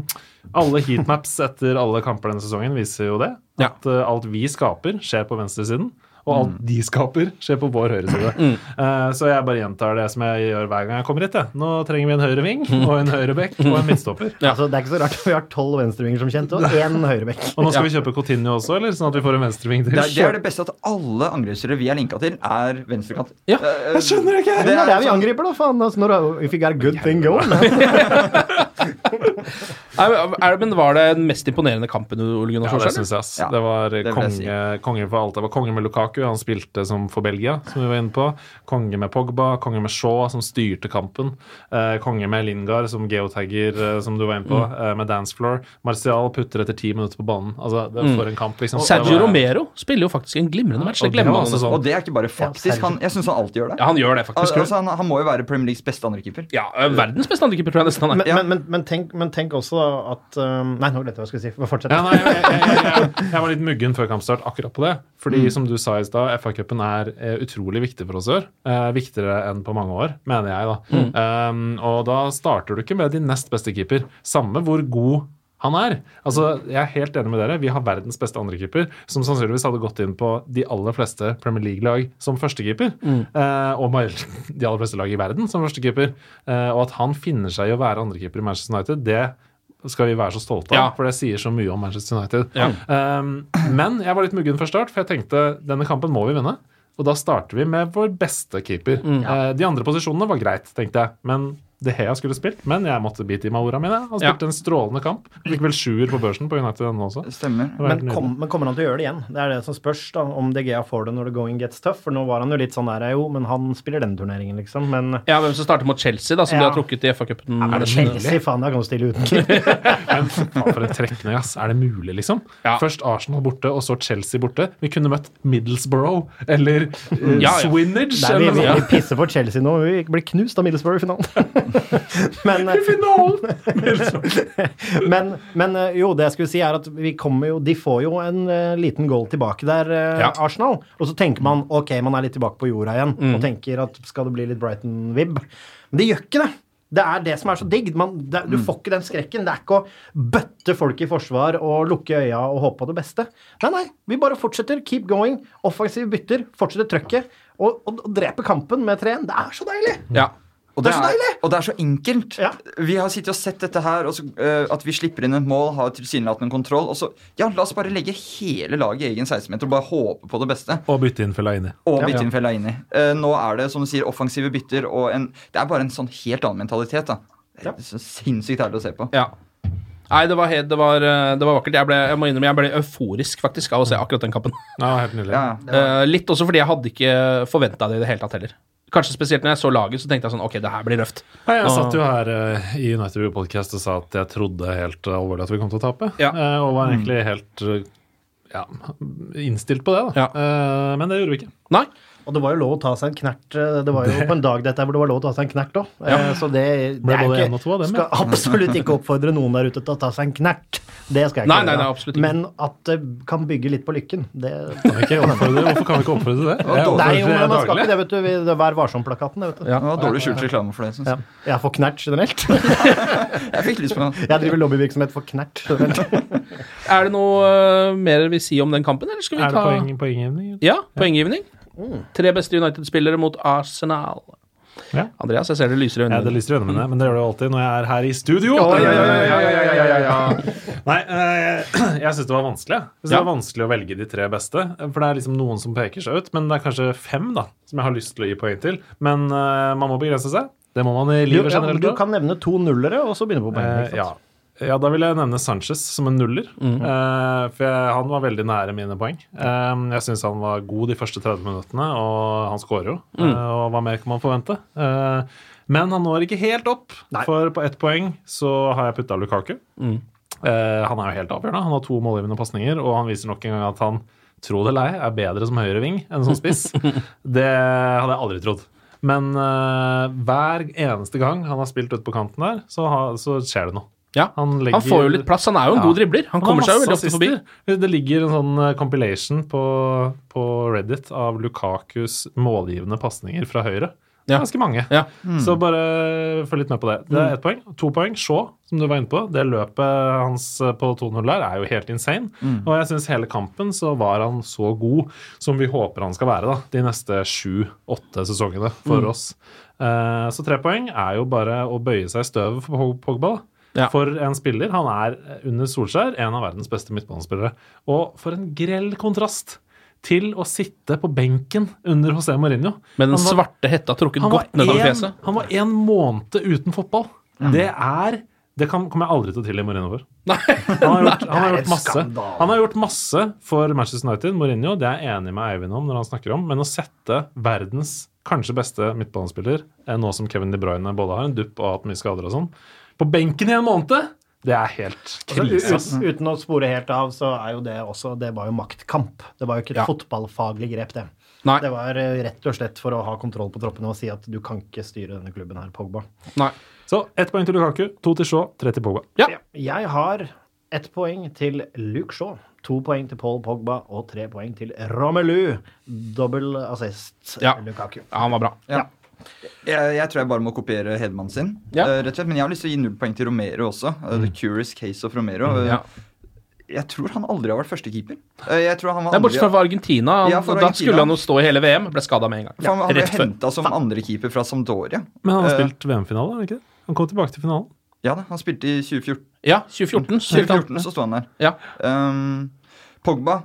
alle heatmaps etter alle kamper denne sesongen viser jo det. At ja. alt vi skaper, skjer på venstresiden. Og alt Mm. de skaper, skjer på vår høyreside. Eh, så jeg bare gjentar det som jeg gjør hver gang jeg kommer hit. Ja. Nå trenger vi en høyreving og en høyrebekk og en midtstopper. [LAUGHS] Altså, det er ikke så rart, vi har tolv venstrevinger som kjent, og én høyrebekk. Og nå skal vi kjøpe Coutinho også, eller? Sånn at vi får en venstreving til. Det er, det er det beste at alle angrepsere vi er linka til, er venstrekant. Ja. Eh, Jeg skjønner ikke! Det er der vi sånn- angriper, da, faen. Altså, når, if you got a good thing going. [LAUGHS] [LAUGHS] Men var det den mest imponerende kampen Ole Gunnar Ja, det syns jeg. ass. Ja, det var det jeg konge, konge for alt. Det var konge med Lukaku, han spilte som for Belgia, som vi var inne på. Konge med Pogba, konge med Shaw, som styrte kampen. Eh, konge med Lingard, som geotagger, eh, som du var inne på, Mm. eh, med Dancefloor. Martial putter etter ti minutter på banen. Altså, det var For en kamp, liksom. Sergio var- Romero spiller jo faktisk en glimrende match. Det glemmer man sånn. Og det er ikke bare faktisk. Han, jeg syns han alltid gjør det. Ja, han gjør det faktisk. Altså, han, han må jo være Premier Leagues beste andrekeeper. Ja, verdens beste andrekeeper, tror jeg nesten han er. Men, men, men, men, tenk, men tenk også da at um, Nei, nå glemte jeg hva jeg skulle si. Bare Fortsett. Ja, nei, jeg, jeg, jeg, jeg, jeg var litt muggen før kampstart akkurat på det. Fordi Mm. som du sa i stad, FA-cupen er eh, utrolig viktig for oss i år. Eh, viktigere enn på mange år, mener jeg, da. Mm. Um, og da starter du ikke med din nest beste keeper. Samme hvor god han er. Altså, Jeg er helt enig med dere. Vi har verdens beste andrekeeper, som sannsynligvis hadde gått inn på de aller fleste Premier League-lag som førstekeeper. Mm. Eh, og [LAUGHS] de aller fleste lag i verden som førstekeeper. Eh, og at han finner seg i å være andrekeeper i Manchester United, det skal vi være så stolte av, Ja. for det sier så mye om Manchester United. Ja. Um, men jeg var litt muggen før start, for jeg tenkte denne kampen må vi vinne. Og da starter vi med vår beste keeper. Mm. Eh, de andre posisjonene var greit, tenkte jeg. Men De Hea skulle spilt, men jeg måtte bite i meg ordene mine. Han Ja. en strålende kamp. Fikk vel sjuer på børsen på United denne også. Stemmer. Men, kom, men kommer han til å gjøre det igjen? Det er det som spørs, da, om DGA får det når the going gets tough. For nå var han jo litt sånn der, jo, men han spiller denne turneringen, liksom. Men Ja, hvem som starter mot Chelsea, da, som Ja. de har trukket i FA-cupen. er det Chelsea? Faen, jeg kan du stille uten. [LAUGHS] Men faen for en trekning, ass. Er det mulig, liksom? Ja. Først Arsenal borte, og så Chelsea borte. Vi kunne møtt Middlesbrough eller uh, Ja, ja. Swinage. Nei, vi, eller vi, vi pisser på Chelsea nå. Vi blir knust av Middlesbrough i finalen. [LAUGHS] [LAUGHS] men, [LAUGHS] men, men eh, jo, det jeg skulle si, er at vi kommer jo De får jo en uh, liten goal tilbake der, uh, Ja. Arsenal. Og så tenker man ok, man er litt tilbake på jorda igjen, Mm. og tenker at skal det bli litt Brighton-vib? Men det gjør ikke det. Det er det som er så digg. Man, det, Mm. du får ikke den skrekken. Det er ikke å bøtte folk i forsvar og lukke øya og håpe på det beste. Nei, nei. Vi bare fortsetter. Keep going. Offensive bytter. Fortsetter trøkket. Og, og, og dreper kampen med 3-1. Det er så deilig! Ja. Og Det det, er så deilig! og det er så enkelt. Ja. Vi har sittet og sett dette her, og så, uh, at vi slipper inn et mål, har tilsynelatende kontroll. Og så, ja, la oss bare legge hele laget i egen 16-meter og bare håpe på det beste. Og bytte inn Fellaini. Og Ja. bytte inn Fellaini. Uh, nå er det, som du sier, offensive bytter og en Det er bare en sånn helt annen mentalitet, da. Det er så sinnssykt herlig å se på. ja. Nei, det var, helt, det var, eh, det var vakkert. Jeg ble, jeg må innrømme, jeg ble euforisk faktisk av å se akkurat den kampen. Ja, helt nydelig. Ja, Eh, litt også fordi jeg hadde ikke forventa det i det hele tatt heller. Kanskje spesielt når jeg så laget, så tenkte jeg sånn Ok, det her blir røft. Nei, jeg satt jo her uh, i United Review Podcast og sa at jeg trodde helt alvorlig at vi kom til å tape. Ja. Uh, og var egentlig helt uh, ja, innstilt på det, da. Ja. Men det gjorde vi ikke. Nei. Og det var jo lov å ta seg en knert. eh, Det var jo på en dag dette hvor det var lov å ta seg en knert òg. Så det, det er ikke en to av dem, Skal absolutt ikke oppfordre noen der ute til å ta seg en knert. Det skal jeg ikke Nei, nei, gjøre. nei, absolutt ikke. Men at det kan bygge litt på lykken, det Kan vi ikke oppfordre, hvorfor kan vi ikke oppfordre til det? Nei, jo, men man skal ikke det, vet du. Det er Vær varsom-plakaten, det, vet du. Det var dårlig skjult reklame for det. Synes. Ja. jeg. Jeg får knert generelt. [LAUGHS] Jeg fikk lyst på den. Jeg driver lobbyvirksomhet for knert. [LAUGHS] Er det noe eh, mer vi sier om den kampen, eller skal vi ta Er det poeng, poenggivning? Ja, poenggivning. Tre beste United-spillere mot Arsenal. Ja. Andreas, jeg ser det lyser i Ja, det lyser i øynene mine, men det gjør det jo alltid når jeg er her i studio. Ja, Nei, eh, jeg syns det var vanskelig. Jeg synes det var vanskelig å velge de tre beste. For det er liksom noen som peker seg ut, men det er kanskje fem da, som jeg har lyst til å gi poeng til. Men eh, man må begrense seg. Det må man i livet ja, generelt. du kan nevne to nullere, og så begynne på poengene. Eh, ja. Ja, da vil jeg nevne Sanchez som en nuller. Mm. Eh, for jeg, han var veldig nære mine poeng. Eh, jeg syns han var god de første 30 minuttene, og han skårer jo. Mm. Eh, og hva mer kan man forvente? Eh, men han når ikke helt opp, Nei. for på ett poeng så har jeg putta Lukaku. Mm. Eh, han er jo helt avgjørende. Han har to målgivende pasninger, og han viser nok en gang at han, tro det eller ei, er bedre som høyreving enn som spiss. [LAUGHS] det hadde jeg aldri trodd. Men eh, hver eneste gang han har spilt ute på kanten der, så, ha, så skjer det noe. Ja, Han, Han får jo litt plass. Han er jo en god dribler. Han kommer seg jo veldig ofte forbi. Det ligger en sånn eh, compilation på, på Reddit av Lukakus målgivende pasninger fra høyre. Ja. Ganske mange. Ja. Så bare følg litt med på det. Det er ett poeng. To poeng. Shaw, som du var inne på. Det løpet hans eh, på 2-0 der er jo helt insane. Og jeg syns hele kampen så var han så god som vi håper han skal være da, de neste sju-åtte sesongene for oss. Uh, så tre poeng er jo bare å bøye seg i støvet for Pogba. da. Ja. For en spiller. Han er under Solskjær en av verdens beste midtbanespillere. Og for en grell kontrast til å sitte på benken under José Mourinho. Med den var- svarte hetta trukket godt nedover fjeset. Han var en måned uten fotball. Det er Det kan, kommer jeg aldri til å tilgi Mourinho for. Han har gjort, [LAUGHS] han har gjort masse Han har gjort masse for Manchester United. Mourinho, det er jeg enig med Eivind om når han snakker om, men å sette verdens kanskje beste midtbanespiller, eh, nå som Kevin De Bruyne både har en dupp og har hatt mye skader og sånn, på benken i en måned, det er helt krise. Altså, uten, uten å spore helt av, så er jo det også Det var jo maktkamp. Det var jo ikke et Ja. fotballfaglig grep, det. Nei. Det var eh, rett og slett for å ha kontroll på troppene og si at du kan ikke styre denne klubben her, Pogba. Nei. Så ett poeng til Lukaku, to til Shaw, tre til Pogba. Ja. Jeg har ett poeng til Luke Shaw, to poeng til Paul Pogba og tre poeng til Romelu. Dobbel assist Ja. Lukaku. ja, han var bra. Ja. Jeg, jeg tror jeg bare må kopiere Hedman sin. Ja. eh, rett og slett. Men jeg har lyst til å gi null poeng til Romero også. Mm. The Curious Case of Romero. Eh, Ja. Jeg tror han aldri har vært førstekeeper. Eh, Jeg tror han var Det er bortsett fra for Argentina. Han, Ja, for da Argentina. skulle han jo stå i hele VM. Ble skada med en gang. Ja, han, han ble henta som andrekeeper fra Sampdoria. Men han har Eh, spilt VM-finale, har han ikke det? Han kom tilbake til finalen. Ja da, han spilte i 2014. Ja, 2014. spilte han. 2014 så sto han der. Ja. Um, Pogba,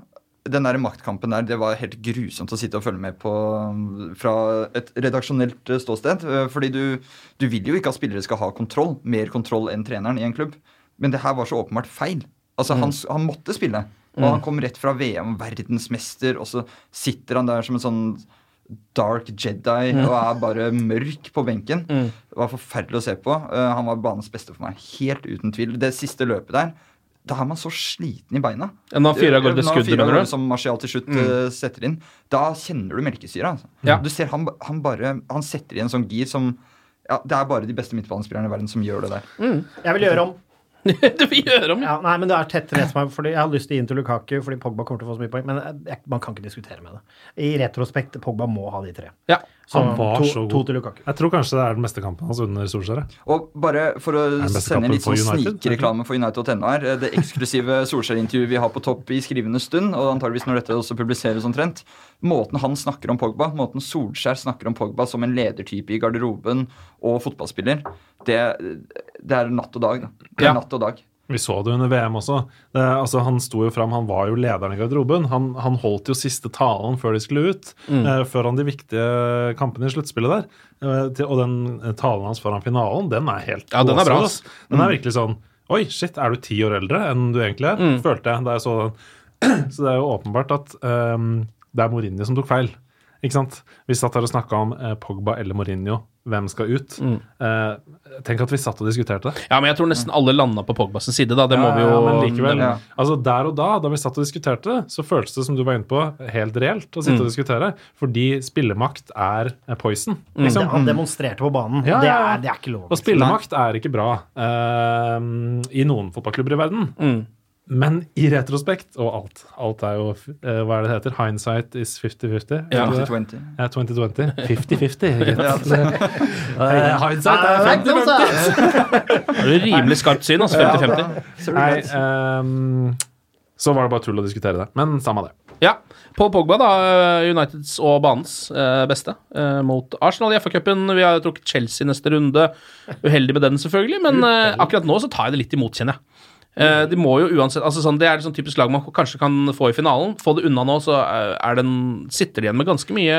den der maktkampen der, det var helt grusomt å sitte og følge med på um, fra et redaksjonelt eh, ståsted. eh, Fordi du, du vil jo ikke at spillere skal ha kontroll, mer kontroll enn treneren i en klubb. Men det her var så åpenbart feil. Altså, han, han måtte spille. Og han kom rett fra VM, verdensmester, og så sitter han der som en sånn dark Jedi og er bare mørk på benken. Det var forferdelig å se på. Eh, han var banens beste for meg, helt uten tvil. Det siste løpet der, da er man så sliten i beina. Når han fyrer av gårde skuddet, mener du? Som Marcial til slutt mm. setter inn. Da kjenner du melkesyra. Altså. Ja. Du ser han, han bare Han setter i en sånn gir som ja, Det er bare de beste midtbanespillerne i verden som gjør det der. Jeg vil gjøre om. [LAUGHS] du vil gjøre om, ja. Ja, nei, men det er tett rett meg, fordi Jeg har lyst til å gi den til Lukaku fordi Pogba kommer til å få så mye poeng, men jeg, man kan ikke diskutere med det. I retrospekt, Pogba må ha de tre. ja. Så Han var to, så god. to til Lukaku. Jeg tror kanskje det er den beste kampen hans under Solskjær. Og bare for å sende litt sånn for United, snikreklame for United.no her. eh, Det eksklusive [LAUGHS] Solskjær-intervjuet vi har på topp i skrivende stund, og antageligvis når dette også publiseres omtrent. Måten han snakker om Pogba, måten Solskjær snakker om Pogba som en ledertype i garderoben og fotballspiller, det, det er natt og dag. Da. Det er Ja. natt og dag. Vi så det under VM også. Det, altså, han sto jo fram, han var jo lederen i garderoben. Han, han holdt jo siste talen før de skulle ut. Mm. Eh, før han de viktige kampene i sluttspillet der. Eh, til, og den eh, talen hans foran finalen, den er helt Ja, den er bra, ass. Den er virkelig sånn Oi, shit, er du ti år eldre enn du egentlig er? Mm. Følte jeg da jeg så den. [CLEARS THROAT] Så det er jo åpenbart at um, det er Mourinho som tok feil. Ikke sant? Vi satt her og snakka om eh, Pogba eller Mourinho. Hvem skal ut? Mm. Eh, tenk at vi satt og diskuterte det. ja, men jeg tror nesten alle landa på Pogbas side, da. Det må vi jo ja, men likevel. Ja. Altså Der og da, da vi satt og diskuterte det, så føltes det som du var inne på, helt reelt å sitte og diskutere. Fordi spillemakt er eh, poison. Det, Liksom. han demonstrerte på banen. Ja, Det, ja, ja. er, det er ikke lov. Og spillemakt er ikke bra eh, i noen fotballklubber i verden. Mm. Men i retrospekt, og alt Alt er jo eh, Hva er det det heter? Hindsight is 50-50? Ja. Er det det? 2020. Ja, 2020. 50-50. [LAUGHS] gitt. [LAUGHS] Eh, Hindsight er 50-50. Det er jo rimelig skarpt syn, altså. 50-50. Nei, um, så var det bare tull å diskutere det. Men samme det. Ja. Paul Pogba, da. Uniteds og banens eh, beste eh, mot Arsenal i FA-cupen. Vi har trukket Chelsea neste runde. Uheldig med den, selvfølgelig, men eh, akkurat nå så tar jeg det litt imot, kjenner jeg. Eh, de må jo uansett altså sånn, Det er et sånn typisk lag man kanskje kan få i finalen. Få det unna nå, så eh, er den, sitter de igjen med ganske mye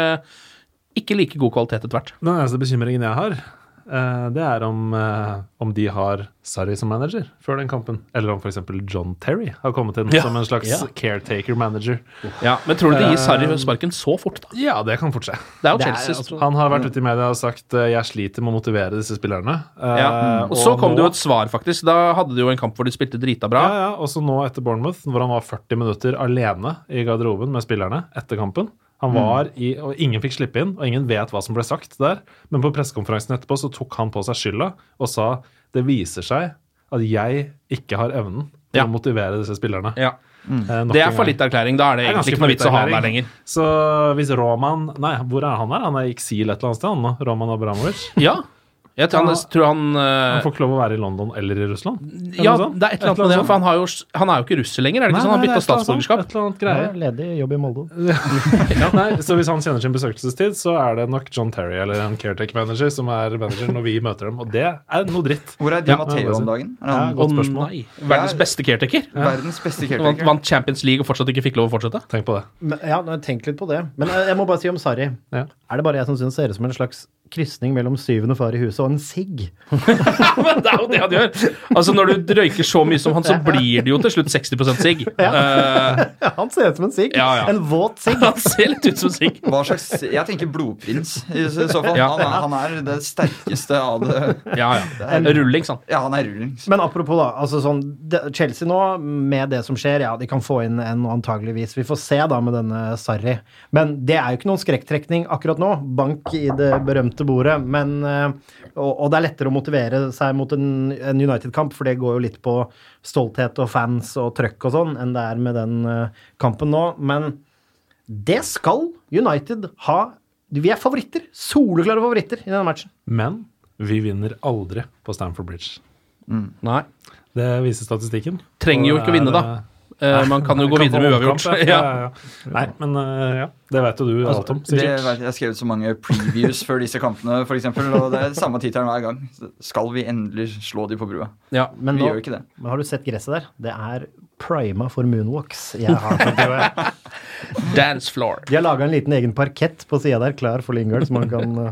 ikke like god kvalitet etter hvert. Den eneste bekymringen jeg har, det er om, eh, om de har Sarri som manager før den kampen. Eller om f.eks. John Terry har kommet inn Ja. som en slags Ja. caretaker-manager. Ja, Men tror du de gir Sarri sparken så fort, da? Ja, det kan fort skje. Det er jo Det er Chelsea. altså- Han har vært ute i media og sagt eh, jeg sliter med å motivere disse spillerne. Eh, Ja. Og så kom nå- det jo et svar, faktisk. Da hadde de jo en kamp hvor de spilte drita bra. Ja, ja, og så nå etter Bournemouth, hvor han var 40 minutter alene i garderoben med spillerne etter kampen. Han var i, og Ingen fikk slippe inn, og ingen vet hva som ble sagt der. Men på pressekonferansen etterpå så tok han på seg skylda og sa det viser seg at jeg ikke har evnen til Ja. å motivere disse spillerne. Ja. Eh, Det er fallitterklæring. Da er det Det er egentlig ikke noe vits å ha han der lenger. Så hvis Roman Nei, hvor er han her? Han er i eksil et eller annet sted, han nå? Roman Abramovic? Ja. Jeg tror han, tror han, uh, Han får ikke lov å være i London eller i Russland? Ja, sånn? det er et eller annet med det. For han, har jo, han er jo ikke russer lenger, er det ikke sånn? Han Nei, nei, bytta det er et eller annet sånt, statsborgerskap. Et eller annet Ja, greier. ledig jobb i Molde. [LAUGHS] Ja, nei, så hvis han kjenner sin besøkelsestid, så er det nok John Terry eller en caretaker-manager som er manager når vi møter dem, og det er noe dritt. Hvor er Di Ja, Matteo om dagen? Er Ja, godt spørsmål. nei. Verdens beste caretaker. verdens beste Vant, caretaker? vant Champions League og fortsatt ikke fikk lov å fortsette. Tenk på det. Men, ja, tenk litt på det. Men jeg, jeg må bare si om Sarri. Ja. Er det bare jeg som syns det ser ut som en slags krysning mellom syvende far i huset og en sigg? [LAUGHS] Men det er jo det han gjør! Altså Når du røyker så mye som han, så blir det jo til slutt 60% sigg. [LAUGHS] Eh, Ja, han ser ut som en sigg. Ja, ja. En våt sigg. [LAUGHS] han ser litt ut som sigg. Hva slags Jeg tenker blodprins i så fall. Ja. Han, han er det sterkeste av det. Ja, ja. Rullings, han. Ja, han er rullings. Men apropos, da. altså sånn, Chelsea nå, med det som skjer, ja, de kan få inn en antageligvis. Vi får se da med denne Sarri. Men det er jo ikke noen skrekktrekning akkurat nå. Bank i det berømte bordet. Men, eh, og, og det er lettere å motivere seg mot en, en United-kamp, for det går jo litt på stolthet og fans og trøkk og sånn, enn det er med den eh, kampen nå. Men det skal United ha. Vi er favoritter. Soleklare favoritter i denne matchen. Men vi vinner aldri på Stamford Bridge. Nei. Det viser statistikken. Trenger jo ikke ikke vinne, da. Eh, man kan jo gå videre med uavgjort. Ja. Ja, ja, ja. Nei, men eh, ja, det vet jo du alt om, sikkert. jeg, har skrevet så mange previews før disse kampene, for eksempel, og det er samme tittelen hver gang. Skal vi endelig slå de på brua? Ja. Men Vi nå- gjør ikke det. Men har du sett gresset der? Det er prima for moonwalks. Jeg har [LAUGHS] det. Dance floor. De har laga en liten egen parkett på sida der, klar for Lingard, så man kan uh,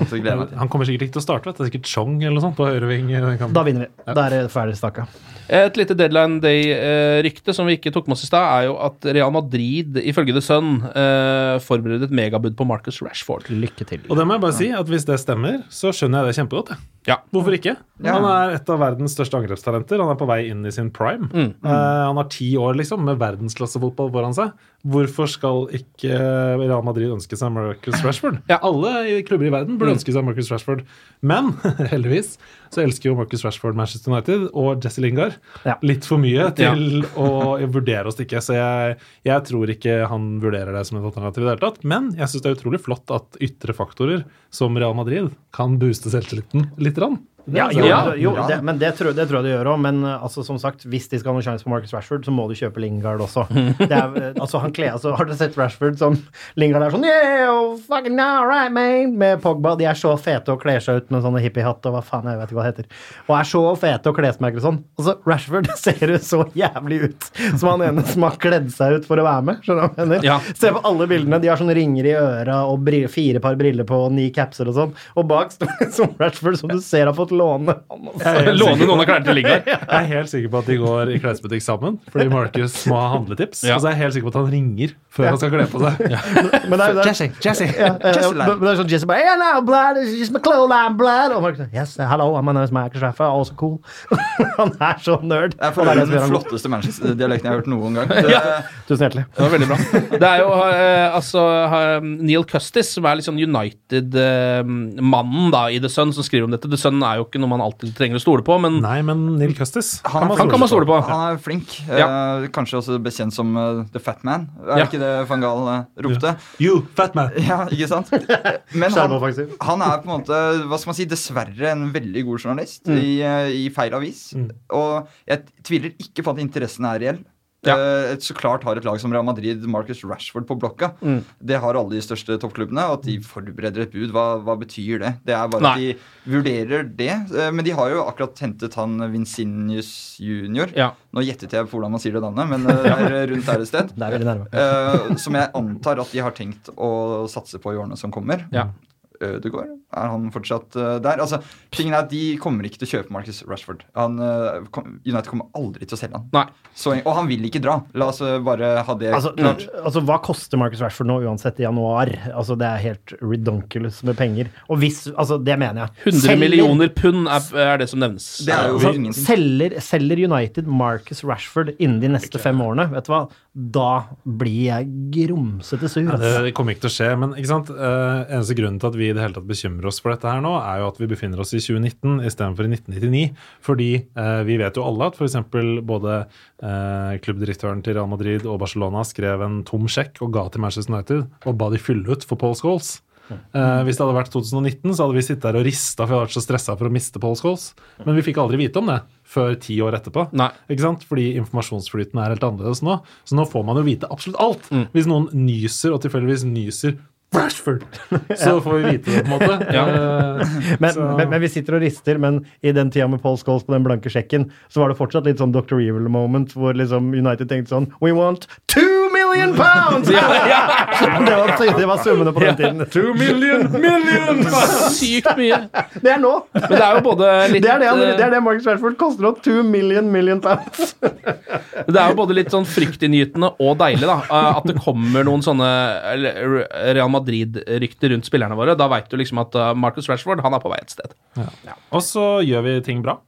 Altså. Han kommer sikkert ikke til å starte, vet du. Det er sikkert Chong eller noe sånt på høyreving. Da vinner vi. Da er det ferdig stakka. Et lite deadline day-rykte som vi ikke tok med oss i stad, er jo at Real Madrid, ifølge The Sun, eh, forbereder et megabud på Marcus Rashford. Lykke til. Og det må jeg bare si, at hvis det stemmer, så skjønner jeg det kjempegodt. jeg. Ja. Hvorfor ikke? Ja. Han er et av verdens største angrepstalenter. Han er på vei inn i sin prime. Mm. Mm. han har ti år liksom med verdensklassefotball foran seg. Hvorfor skal ikke Real Madrid ønske seg Marcus Rashford? Ja. Alle klubber i verden burde Mm. ønske seg Marcus Rashford. Men [LAUGHS] heldigvis så elsker jo Marcus Rashford Manchester United og Jesse Lingard Ja. litt for mye til å vurdere å stikke. Så jeg, jeg tror ikke han vurderer det som et alternativ i det hele tatt. Men jeg syns det er utrolig flott at ytre faktorer som Real Madrid kan booste selvtilliten litt. Rann. Ja, er jo, altså- jo det, men det tror, det tror jeg det gjør òg. Men altså, som sagt, hvis de skal ha noen sjanse på Marcus Rashford, så må du kjøpe Lingard også. Det er, [LAUGHS] altså, han kler, altså, har dere sett Rashford som Lingard er sånn Yeah, oh, fucking all right, man! Med Pogba. De er så fete og kler seg ut med sånne hippiehatt og hva faen, jeg vet ikke hva det heter. Og er så fete og klesmerker og sånn. Altså, Rashford [LAUGHS] ser jo så jævlig ut som han ene som har kledd seg ut for å være med. Skjønner du hva jeg mener? Ja. Se på alle bildene. De har sånne ringer i øra og fire par briller på og ni capser og sånn. Og bak står det [LAUGHS] som Rashford, som du ser har fått låne. Han også. Låne noen av klærne til Lingard. Jeg er helt sikker på at de går i klesbutikk sammen, fordi Marcus må ha handletips. Ja. Og så er jeg helt sikker på at han ringer før han skal kle på seg. Men det er, det er, Jesse, Jesse. ja, ja, Jesse men det er sånn Jesse bare Yeah, no, blood, it's just my blood. Og Marcus Yes, hello, I'm a nice Marcus Raffa, also cool. [LAUGHS] han er så nerd. Det er er den flotteste Manchester-dialekten jeg har hørt noen gang. [LAUGHS] Det, Tusen hjertelig. Det var veldig bra. Det er jo eh, altså eh, Neil Custis, som er litt sånn United-mannen da i The Sun, som skriver om dette. The Sun er jo ikke noe man alltid trenger å stole på, men Nei, men Neil Custis Han er han kan man stole på. Han er flink. Ja. Uh, kanskje også bekjent som uh, The Fat Man. Er Ja. ikke det van Gahl uh, ropte? You, fat man. Ja, ikke sant? Men han, han er på en måte, hva skal man si, dessverre en veldig god journalist Mm. i, eh, i feil avis. Og jeg tviler ikke på at interessen er reell. Ja. Et, så klart har et lag som Real Madrid Marcus Rashford på blokka. Mm. Det har alle de største toppklubbene. At de forbereder et bud, hva, hva betyr det? Det er bare Nei. at de vurderer det. Eh, Men de har jo akkurat hentet han Vincinius jr. Ja. Nå gjettet jeg på hvordan man sier det navnet, men eh, [LAUGHS] det er rundt der et sted. [LAUGHS] Eh, som jeg antar at de har tenkt å satse på i årene som kommer. Ja. Ødegaard? Er han fortsatt eh, der? Altså, tingen er at De kommer ikke til å kjøpe Marcus Rashford. Han, eh, kom, United kommer aldri til å selge han. Nei. Så, og han vil ikke dra. La oss eh, bare ha det Altså, klart. altså, hva koster Marcus Rashford nå uansett i januar? Altså, Det er helt redonkulous med penger. Og hvis, altså, det mener jeg. 100 Selger- millioner pund er, er det som nevnes. Det er jo Altså, selger, selger United Marcus Rashford innen de neste fem årene, vet du hva? Da blir jeg grumsete sur. Ja, det kommer ikke til å skje, men ikke sant? Uh, eneste grunnen til at vi i det hele tatt bekymrer oss for dette her nå, er jo at vi befinner oss i 2019 istedenfor i 1999. Fordi eh, vi vet jo alle at f.eks. både eh, klubbdirektøren til Real Madrid og Barcelona skrev en tom sjekk og ga til Manchester United og ba de fylle ut for Paul Scholes. Eh, hvis det hadde vært 2019, så hadde vi sittet der og rista for vi hadde vært så stressa for å miste Paul Scholes. Men vi fikk aldri vite om det før ti år etterpå. Nei. Ikke sant? Fordi informasjonsflyten er helt annerledes nå. Så nå får man jo vite absolutt alt. Hvis noen nyser, og tilfeldigvis nyser Rashford, [LAUGHS] så får vi vite det, på en måte. [LAUGHS] Ja. Men, men, men vi sitter og rister, men i den tida med Paul Scholes på den blanke sjekken, så var det fortsatt litt sånn Dr. Evil-moment, hvor liksom United tenkte sånn We want two million pounds! det, var, det var summene på den tiden. Two million million! [LAUGHS] Sykt mye. Det er nå! Men det er jo både litt Det er det, eh, det, er det Marcus Rashford koster nå. Two million million pounds. Det er jo både litt sånn fryktinngytende og deilig da, eh, at det kommer noen sånne Real Madrid-rykter rundt spillerne våre. Da veit du liksom at eh, Marcus Rashford han er på vei et sted. Og så gjør vi ting bra.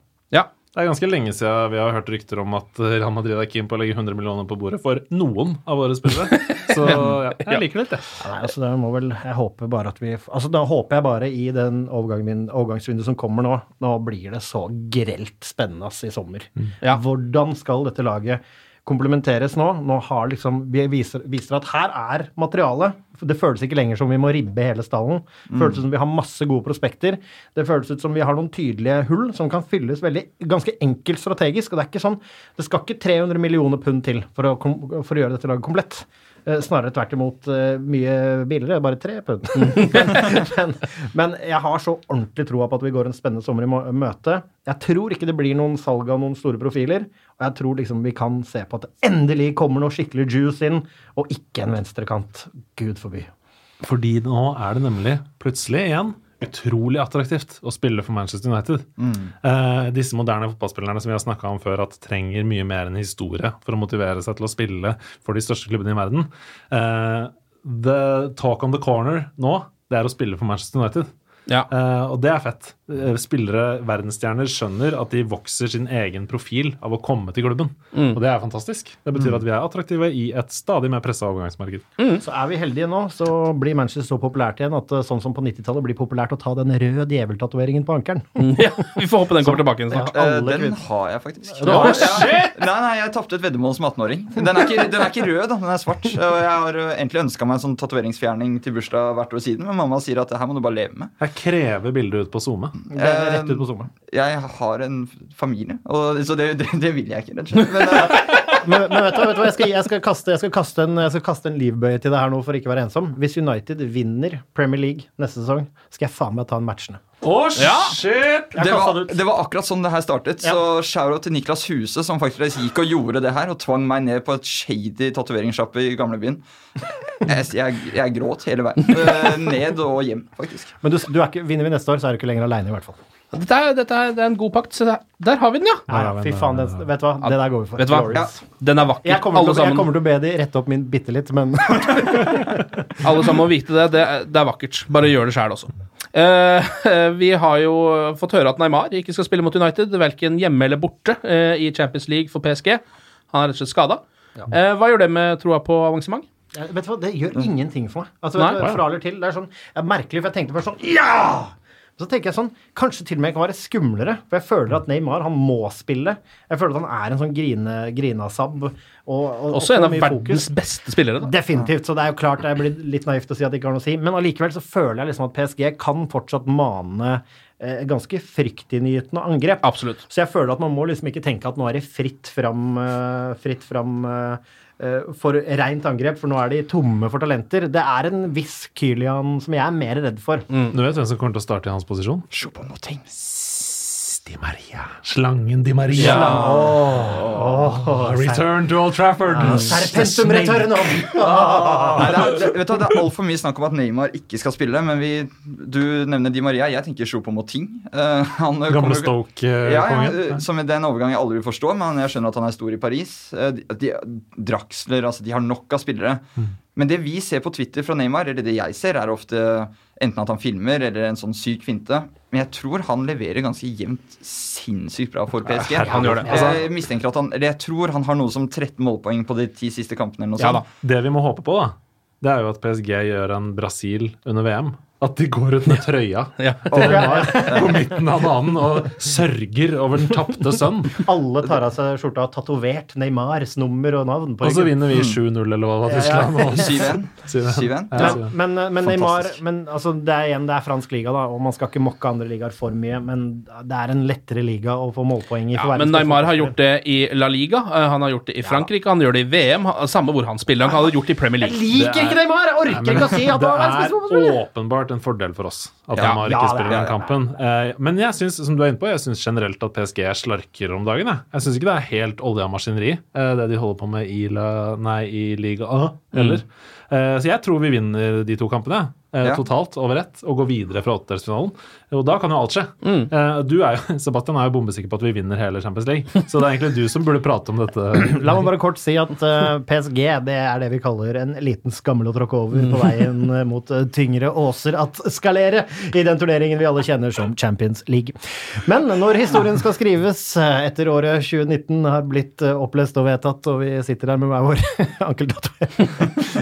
Ja. Det er ganske lenge siden vi har hørt rykter om at Real Madrid er keen på å legge 100 millioner på bordet for noen av våre spillere. Så [LAUGHS] ja, jeg liker det litt, jeg. Nei, altså det må vel, jeg håper bare at vi altså Da håper jeg bare i den min, overgangsvinduet som kommer nå Nå blir det så grelt spennende ass, i sommer. Ja. Hvordan skal dette laget komplementeres nå? Nå har liksom, Vi viser, viser at her er materialet. Det føles ikke lenger som vi må ribbe hele stallen. Det føles som vi har masse gode prospekter. Det føles ut som vi har noen tydelige hull som kan fylles veldig, ganske enkelt strategisk. og Det er ikke sånn, det skal ikke 300 millioner pund til for å, for å gjøre dette laget komplett. Eh, Snarere tvert imot eh, mye billigere, bare tre pund. [LAUGHS] men, men jeg har så ordentlig troa på at vi går en spennende sommer i møte. Jeg tror ikke det blir noen salg av noen store profiler, og jeg tror liksom vi kan se på at det endelig kommer noe skikkelig juice inn, og ikke en venstrekant. Gud forby. Fordi nå er det nemlig plutselig igjen utrolig attraktivt å spille for Manchester United. Eh, disse moderne fotballspillerne som vi har snakka om før, at trenger mye mer enn historie for å motivere seg til å spille for de største klubbene i verden. Eh, the talk on the corner nå, det er å spille for Manchester United. Ja. Uh, og det er fett. Eh, Spillere, verdensstjerner, skjønner at de vokser sin egen profil av å komme til klubben. Og det er fantastisk. Det betyr at vi er attraktive i et stadig mer pressa overgangsmarked. Så er vi heldige nå, så blir Manchester så populært igjen at eh, sånn som på 90-tallet blir populært å ta den røde djeveltatoveringen på ankelen. ja. Vi får håpe den kommer tilbake igjen snart. Ja, alle den kvinner. har jeg faktisk. Det? Ja. Nei, nei, jeg tapte et veddemål som 18-åring. Den, er ikke- den er ikke rød, da. Den er svart. Og jeg har egentlig ønska meg en sånn tatoveringsfjerning til bursdag hvert år siden, men mamma sier at det her må du bare leve med. Jeg krever bilder ut på SoMe. Det er rett ut på SoMe. Jeg har en familie, og, så det, det, det vil jeg ikke, rett og slett. Men, eh, [LAUGHS] Men, men vet du, vet du hva, jeg skal, jeg, skal kaste, jeg, skal kaste en, jeg skal kaste en livbøye til det her nå for ikke å være ensom. Hvis United vinner Premier League neste sesong, skal jeg faen meg ta en matchene. Å, shit! Det, var, det var akkurat sånn det her startet. Så shout-out til Niklas Huse, som faktisk gikk og gjorde det her, og tvang meg ned på et shady tatoveringssjappe i gamlebyen. Jeg, jeg, jeg gråt hele veien. [LAUGHS] Ned og hjem, faktisk. Men du, du er ikke, vinner vi neste år, så er du ikke lenger aleine, i hvert fall. Dette er, dette er, det er en god pakt. Se der, der har vi den, ja! Nei, ja, fy faen, den, vet du hva, det der går vi for. Vet du hva? Ja. Den er vakker. Jeg kommer, Alle til, jeg kommer til å be de rette opp min bitte litt, men [LAUGHS] alle sammen må vite det. Det, er- det er vakkert. Bare gjør det sjæl også. Eh, [LAUGHS] vi har jo fått høre at Neymar ikke skal spille mot United, verken hjemme eller borte eh, i Champions League for PSG. Han er rett og slett skada. Eh, hva gjør det med troa på avansement? Ja, vet du hva, det gjør ingenting for meg. Altså, Nei. vet du, fra eller til, det er sånn, det er merkelig, for jeg tenkte først sånn Ja! Så tenker jeg sånn, Kanskje til og med kan være skumlere. For jeg føler at Neymar han må spille. Jeg føler at han er en sånn grine, grinasabb. Og, og, Også og en av verdens fokus. beste spillere. Da. Definitivt. Så det er jo klart jeg blir litt naivt å si at det ikke har noe å si. Men allikevel så føler jeg liksom at PSG kan fortsatt mane eh, ganske fryktinngytende angrep. Absolutt. Så jeg føler at man må liksom ikke tenke at nå er det fritt fram, eh, fritt fram eh, for rent angrep, for nå er de tomme for talenter. Det er en viss Kylian som jeg er mer redd for. Du vet hvem som kommer til å starte i hans posisjon? Di Maria. Slangen Di Maria. Return to Old Trafford. Serpentum returno! Nei, det er, det, vet du, det er altfor mye snakk om at Neymar ikke skal spille. Men vi, du nevner Di Maria. Jeg tenker Choupo-Moting. Uh, han Gamle Stoke-kongen. Ja, ja, som det er en overgang jeg aldri vil forstå, men jeg skjønner at han er stor i Paris. Eh, De, de, Draxler, altså de har nok av spillere. Men det vi ser på Twitter fra Neymar, eller det jeg ser, er ofte enten at han filmer eller en sånn syk finte. Men jeg tror han leverer ganske jevnt sinnssykt bra for PSG. Ja, han gjør det. Altså- jeg mistenker at han, eller jeg tror han har noe som 13 målpoeng på de ti siste kampene. eller noe Ja da. Det vi må håpe på, da, det er jo at PSG gjør en Brasil under VM. At de går ut med trøya Ja. på midten av banen og sørger over den tapte sønn. Alle tar av seg skjorta og har tatovert Neymars nummer og navn. på Og så vinner vi 7-0 eller hva det var, Tyskland. 7-1. 7-1. Men, men, men Neymar men, altså, Det er igjen det er fransk liga, da, og man skal ikke mokke andre ligaer for mye. Men det er en lettere liga å få målpoeng i. Ja, men Neymar har gjort det i La Liga, eh, han har gjort det i Frankrike, han gjør det i VM. Samme hvor han spiller. Han hadde gjort det i Premier League. Jeg liker ikke Neymar! Jeg orker ikke å si at Det han er verdens en fordel for oss at Ja. Neymar ikke ja, spiller er den kampen. Eh, Men jeg syns, som du er inne på, jeg synes generelt at PSG slarker om dagen. Jeg, jeg syns ikke det er helt olje og maskineri, eh, det de holder på med i, la, nei, i Liga A heller. Eh, Så jeg tror vi vinner de to kampene. eh, Ja. Totalt over ett, og går videre fra åttedelsfinalen. Og da kan jo alt skje. Mm. Eh, Du er jo, [LAUGHS] Sebastian er jo bombesikker på at vi vinner hele Champions League, så det er egentlig du som burde prate om dette. [CLEARS THROAT] La meg bare kort si at eh, PSG det er det vi kaller en liten skammel å tråkke over på veien [LAUGHS] eh, mot tyngre åser at skalere i den turneringen vi alle kjenner som Champions League. Men når historien skal skrives etter året 2019 har blitt opplest og vedtatt, og vi sitter her med hver vår [LAUGHS] ankeltatovering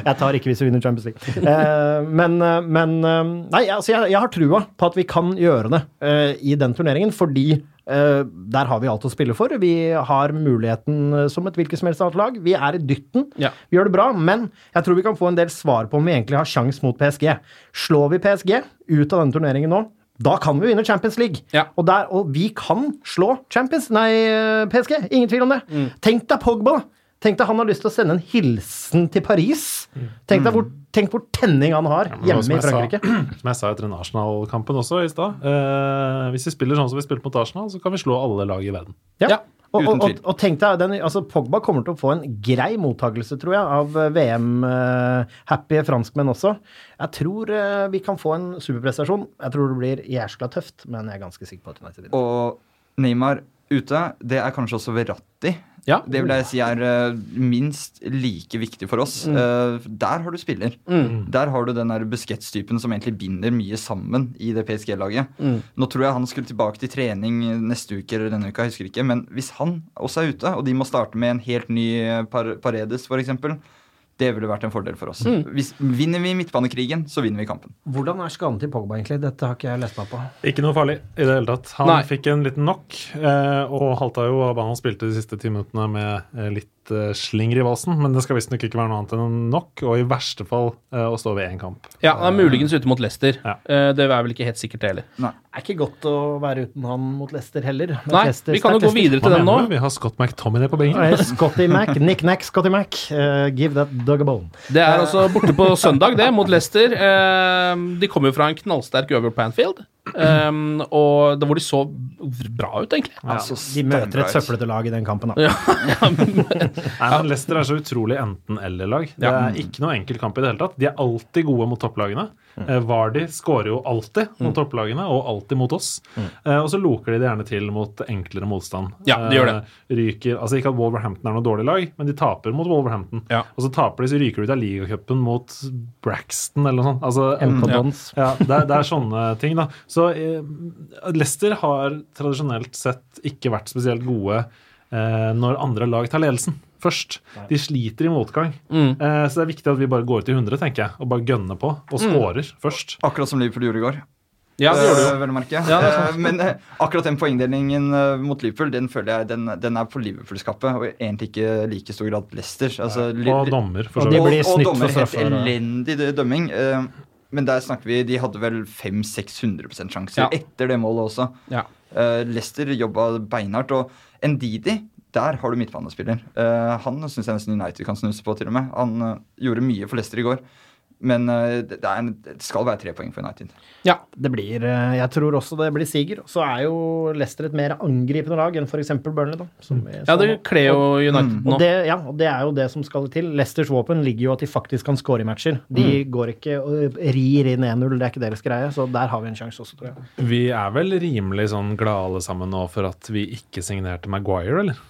Jeg tar ikke hvis vi vinner Champions League. Men, men Nei, altså jeg, jeg har trua på at vi kan gjøre det uh, i den turneringen, fordi uh, der har vi alt å spille for. Vi har muligheten eh, som et hvilket som helst annet lag. Vi er i dytten. Ja. Vi gjør det bra, men jeg tror vi kan få en del svar på om vi egentlig har sjans mot PSG. Slår vi PSG ut av denne turneringen nå, da kan vi vinne Champions League. Ja. Og, der, og vi kan slå Champions, nei, eh, PSG. Ingen tvil om det. Mm. Tenk deg Pogba. da. Tenk deg han har lyst til å sende en hilsen til Paris. Tenk deg hvor, tenk hvor tenning han har hjemme som i Frankrike. sa-. [CLEARS THROAT] Som jeg sa etter den Arsenal-kampen også i stad. eh, hvis vi spiller sånn som vi spilte mot Arsenal, så kan vi slå alle lag i verden. Ja. Ja, og, og, og, og tenk deg, den, altså Pogba kommer til å få en grei mottakelse, tror jeg, av VM-happy franskmenn også. Jeg tror eh, vi kan få en superprestasjon. Jeg tror det blir jæskla tøft, men jeg er ganske sikker på at United vinner. Og Neymar ute, det er kanskje også Verratti. Ja. Det vil jeg si er uh, minst like viktig for oss. Mm. Uh, der har du spiller. Der har du den Busquets-typen som egentlig binder mye sammen i det PSG-laget. Mm. Nå tror jeg han skulle tilbake til trening neste uke eller denne uka, jeg husker ikke. Men hvis han også er ute, og de må starte med en helt ny eh, par Paredes f.eks., det ville vært en fordel for oss. Mm. Hvis, vinner vi midtbanekrigen, så vinner vi kampen. Hvordan er skaden til Pogba, egentlig? Dette har ikke jeg lest meg på. Ikke noe farlig i det hele tatt. Han Nei. fikk en liten knock, eh, og halta jo av banen. Han spilte de siste ti minuttene med eh, litt eh, slinger i valsen, men det skal visstnok ikke være noe annet enn nok, og i verste fall eh, å stå ved én kamp. Ja, han er muligens ute mot Leicester. Ja. Eh, Det er vel ikke helt sikkert, det heller. Nei. Det er ikke godt å være uten han mot Leicester heller. Men Nei, Lester, vi kan jo gå videre til den nå. Vi har Scott McTominay på benken. Eh, Scotty Mac, Nick Nack, Scotty Mac. Uh, give that dog a bone. Det er altså borte på søndag, det, mot Leicester. Uh, De kommer jo fra en knallsterk øver på Anfield, eh, og det hvor de så bra ut, egentlig. Altså, De møter et søplete lag i den kampen, da. Ja. [LAUGHS] [LAUGHS] Nei, men Leicester er så utrolig enten-eller-lag. Det er ikke noe enkel kamp i det hele tatt. De er alltid gode mot topplagene. Eh, Vardy skårer jo alltid mot topplagene, og alltid mot oss. Mm. og så loker de det gjerne til mot enklere motstand. Ja, de gjør det. Eh, ryker, altså Ikke at Wolverhampton er noe dårlig lag, men de taper mot Wolverhampton. Ja. Og så taper de, så ryker de ut av ligacupen mot Braxton eller noe sånt. Altså, mm, ja. Ja, det er, det er sånne ting, da. Så eh, Leicester har tradisjonelt sett ikke vært spesielt gode eh, når andre lag tar ledelsen først. De sliter i motgang. Mm. Eh, så det er viktig at vi bare går til 100, tenker jeg, og bare gønner på, og scorer først. Akkurat som Liverpool gjorde i går. Ja, det gjorde det. Eh, vel å merke. Ja. Eh, Men eh, akkurat den poengdelingen eh, mot Liverpool, den føler jeg den, den er på Liverpool-skapet. og egentlig ikke i like stor grad Leicesters. Altså, Og dommer, for Og så vidt. blir og, og dommer for helt elendig dømming. eh, Men der snakker vi De hadde vel 500-600 sjanser Ja. etter det målet også. Ja. Eh, Leicester jobba beinhardt. Og Ndidi, der har du midtbanespiller. Uh, han syns jeg nesten United kan snuse på, til og med. Han uh, gjorde mye for Leicester i går. Men uh, det, er, en- det skal være tre poeng for United. Ja. Det blir, jeg tror også det blir siger. Så er jo Leicester et mer angripende lag enn f.eks. Burnley. da. Som vi ja, det kler jo United nå. Og det, ja, og det er jo det som skal til. Leicesters våpen ligger jo at de faktisk kan score i matcher. De går ikke og rir inn 1-0, det er ikke deres greie. Så der har vi en sjanse også, tror jeg. Vi er vel rimelig sånn glade alle sammen nå for at vi ikke signerte Maguire, eller?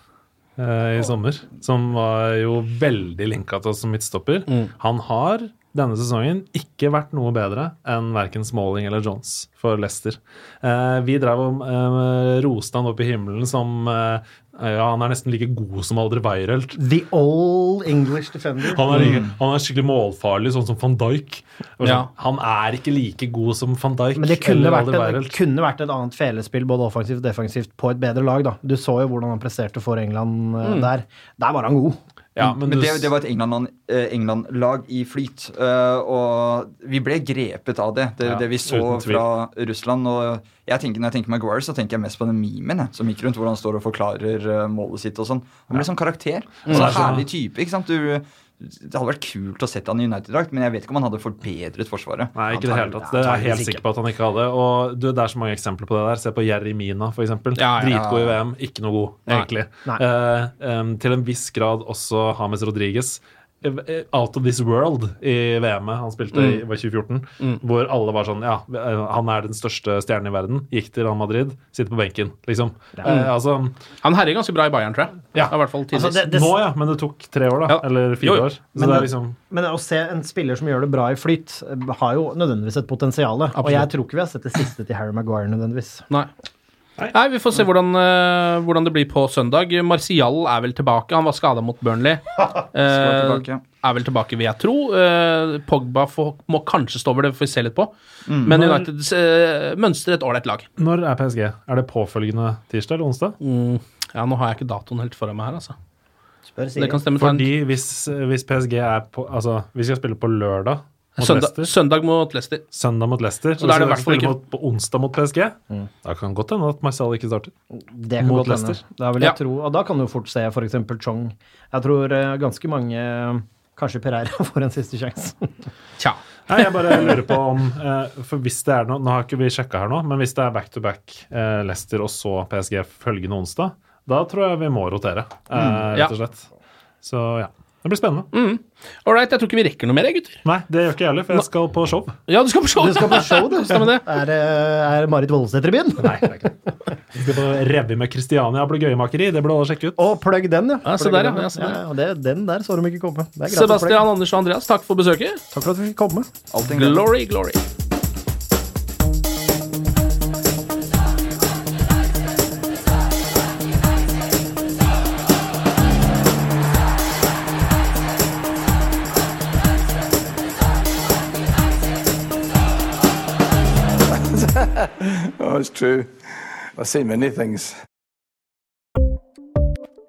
Eh, I sommer. Som var jo veldig linka til oss som midtstopper. Han har denne sesongen ikke vært noe bedre enn verken Smalling eller Jones for Leicester. Eh, vi drev og eh, roste han opp i himmelen som eh, Ja, han er nesten like god som Alderweireld. The old English defender. Han er, like, han er skikkelig målfarlig, sånn som van Dijk. Og Ja. sånn, Han er ikke like god som van Dijk Men det kunne, eller vært et, det kunne vært et annet felespill, både offensivt og defensivt, på et bedre lag. da. Du så jo hvordan han presterte for England mm. der. Der var han god. Ja, Men, men det, det var et England-lag England-lag i flyt. eh, og vi ble grepet av det, det, Ja, det vi så fra Russland. Og jeg tenker, når jeg tenker Maguire, så tenker jeg mest på den memen som gikk rundt, hvor han står og forklarer eh, målet sitt og sånn. Han ble sånn karakter. Mm. Så herlig type. ikke sant? Du, det hadde vært kult å sette han i United-drakt, men jeg vet ikke om han hadde forbedret Forsvaret. Nei, ikke det hele tatt. Det er jeg helt sikker på at han ikke hadde. Og du, Det er så mange eksempler på det der. Se på Jerry Mina, f.eks. Ja, ja. Dritgod i VM, ikke noe god, egentlig. Nei. Eh, em, til en viss grad også James Rodriguez. Eh, Out of this world i VM-et han spilte i var 2014, hvor alle var sånn Ja, eh, han er den største stjernen i verden. Gikk til Real Madrid, sitter på benken, liksom. Eh, altså, Han herjer ganske bra i Bayern, tror jeg. Ja. Altså, det- det- nå, ja, men det tok tre år, da. Ja. Eller fire Jo, jo. år. Så Men det er liksom Men å se en spiller som gjør det bra i flyt, eh, har jo nødvendigvis et potensial. Og jeg tror ikke vi har sett det siste til Harry Maguire nødvendigvis. Nei. Nei, Vi får se hvordan, uh, hvordan det blir på søndag. Martial er vel tilbake. Han var skada mot Burnley. [LAUGHS] Uh, er vel tilbake, vil jeg tro. Uh, Pogba får, må kanskje stå over det, får vi se litt på. Men Når- United uh, mønstrer et ålreit lag. Når er PSG? Er det påfølgende tirsdag eller onsdag? Ja, Nå har jeg ikke datoen helt foran meg her, altså. Spør Det kan stemme. Fordi hvis, hvis PSG er på Altså, vi skal spille på lørdag Søndag, Leicester. søndag mot Leicester. Søndag mot Leicester. Så da er det i hvert fall ikke- mot, på onsdag mot PSG. Da kan det godt hende at Marcial ikke starter. Det kan Mot. Leicester. Da vil Ja. jeg tro, og da kan du fort se f.eks. Chong. Jeg tror eh, ganske mange eh, Kanskje Pereira [LAUGHS] får en siste sjanse. Tja. Nei, jeg bare lurer på om eh, For hvis det er noe Nå har ikke vi sjekka her nå, men hvis det er back to back eh, Leicester og så PSG følgende onsdag, da tror jeg vi må rotere, eh, Mm. Rett og slett. Så ja. Det blir spennende. Ålreit, jeg tror ikke vi rekker noe mer, gutter. Nei, det gjør ikke jeg heller, for jeg skal på show. Ja, du skal på show! Du skal på show, du. [LAUGHS] Stemmer det. Er, eh, er Marit Voldsæter i byen? Nei, det er ikke det. Vi skal på Revy med Christiania Blir Gøyemakeri. Det burde alle sjekke ut. Og plugg den, ja. Ja, se der, ja. den, Ja, se der. ja, det, den der så de ikke komme. Det er Sebastian. Anders og Andreas, takk for besøket. Takk for at vi fikk komme. Glory, glory. It's true. I've seen many things.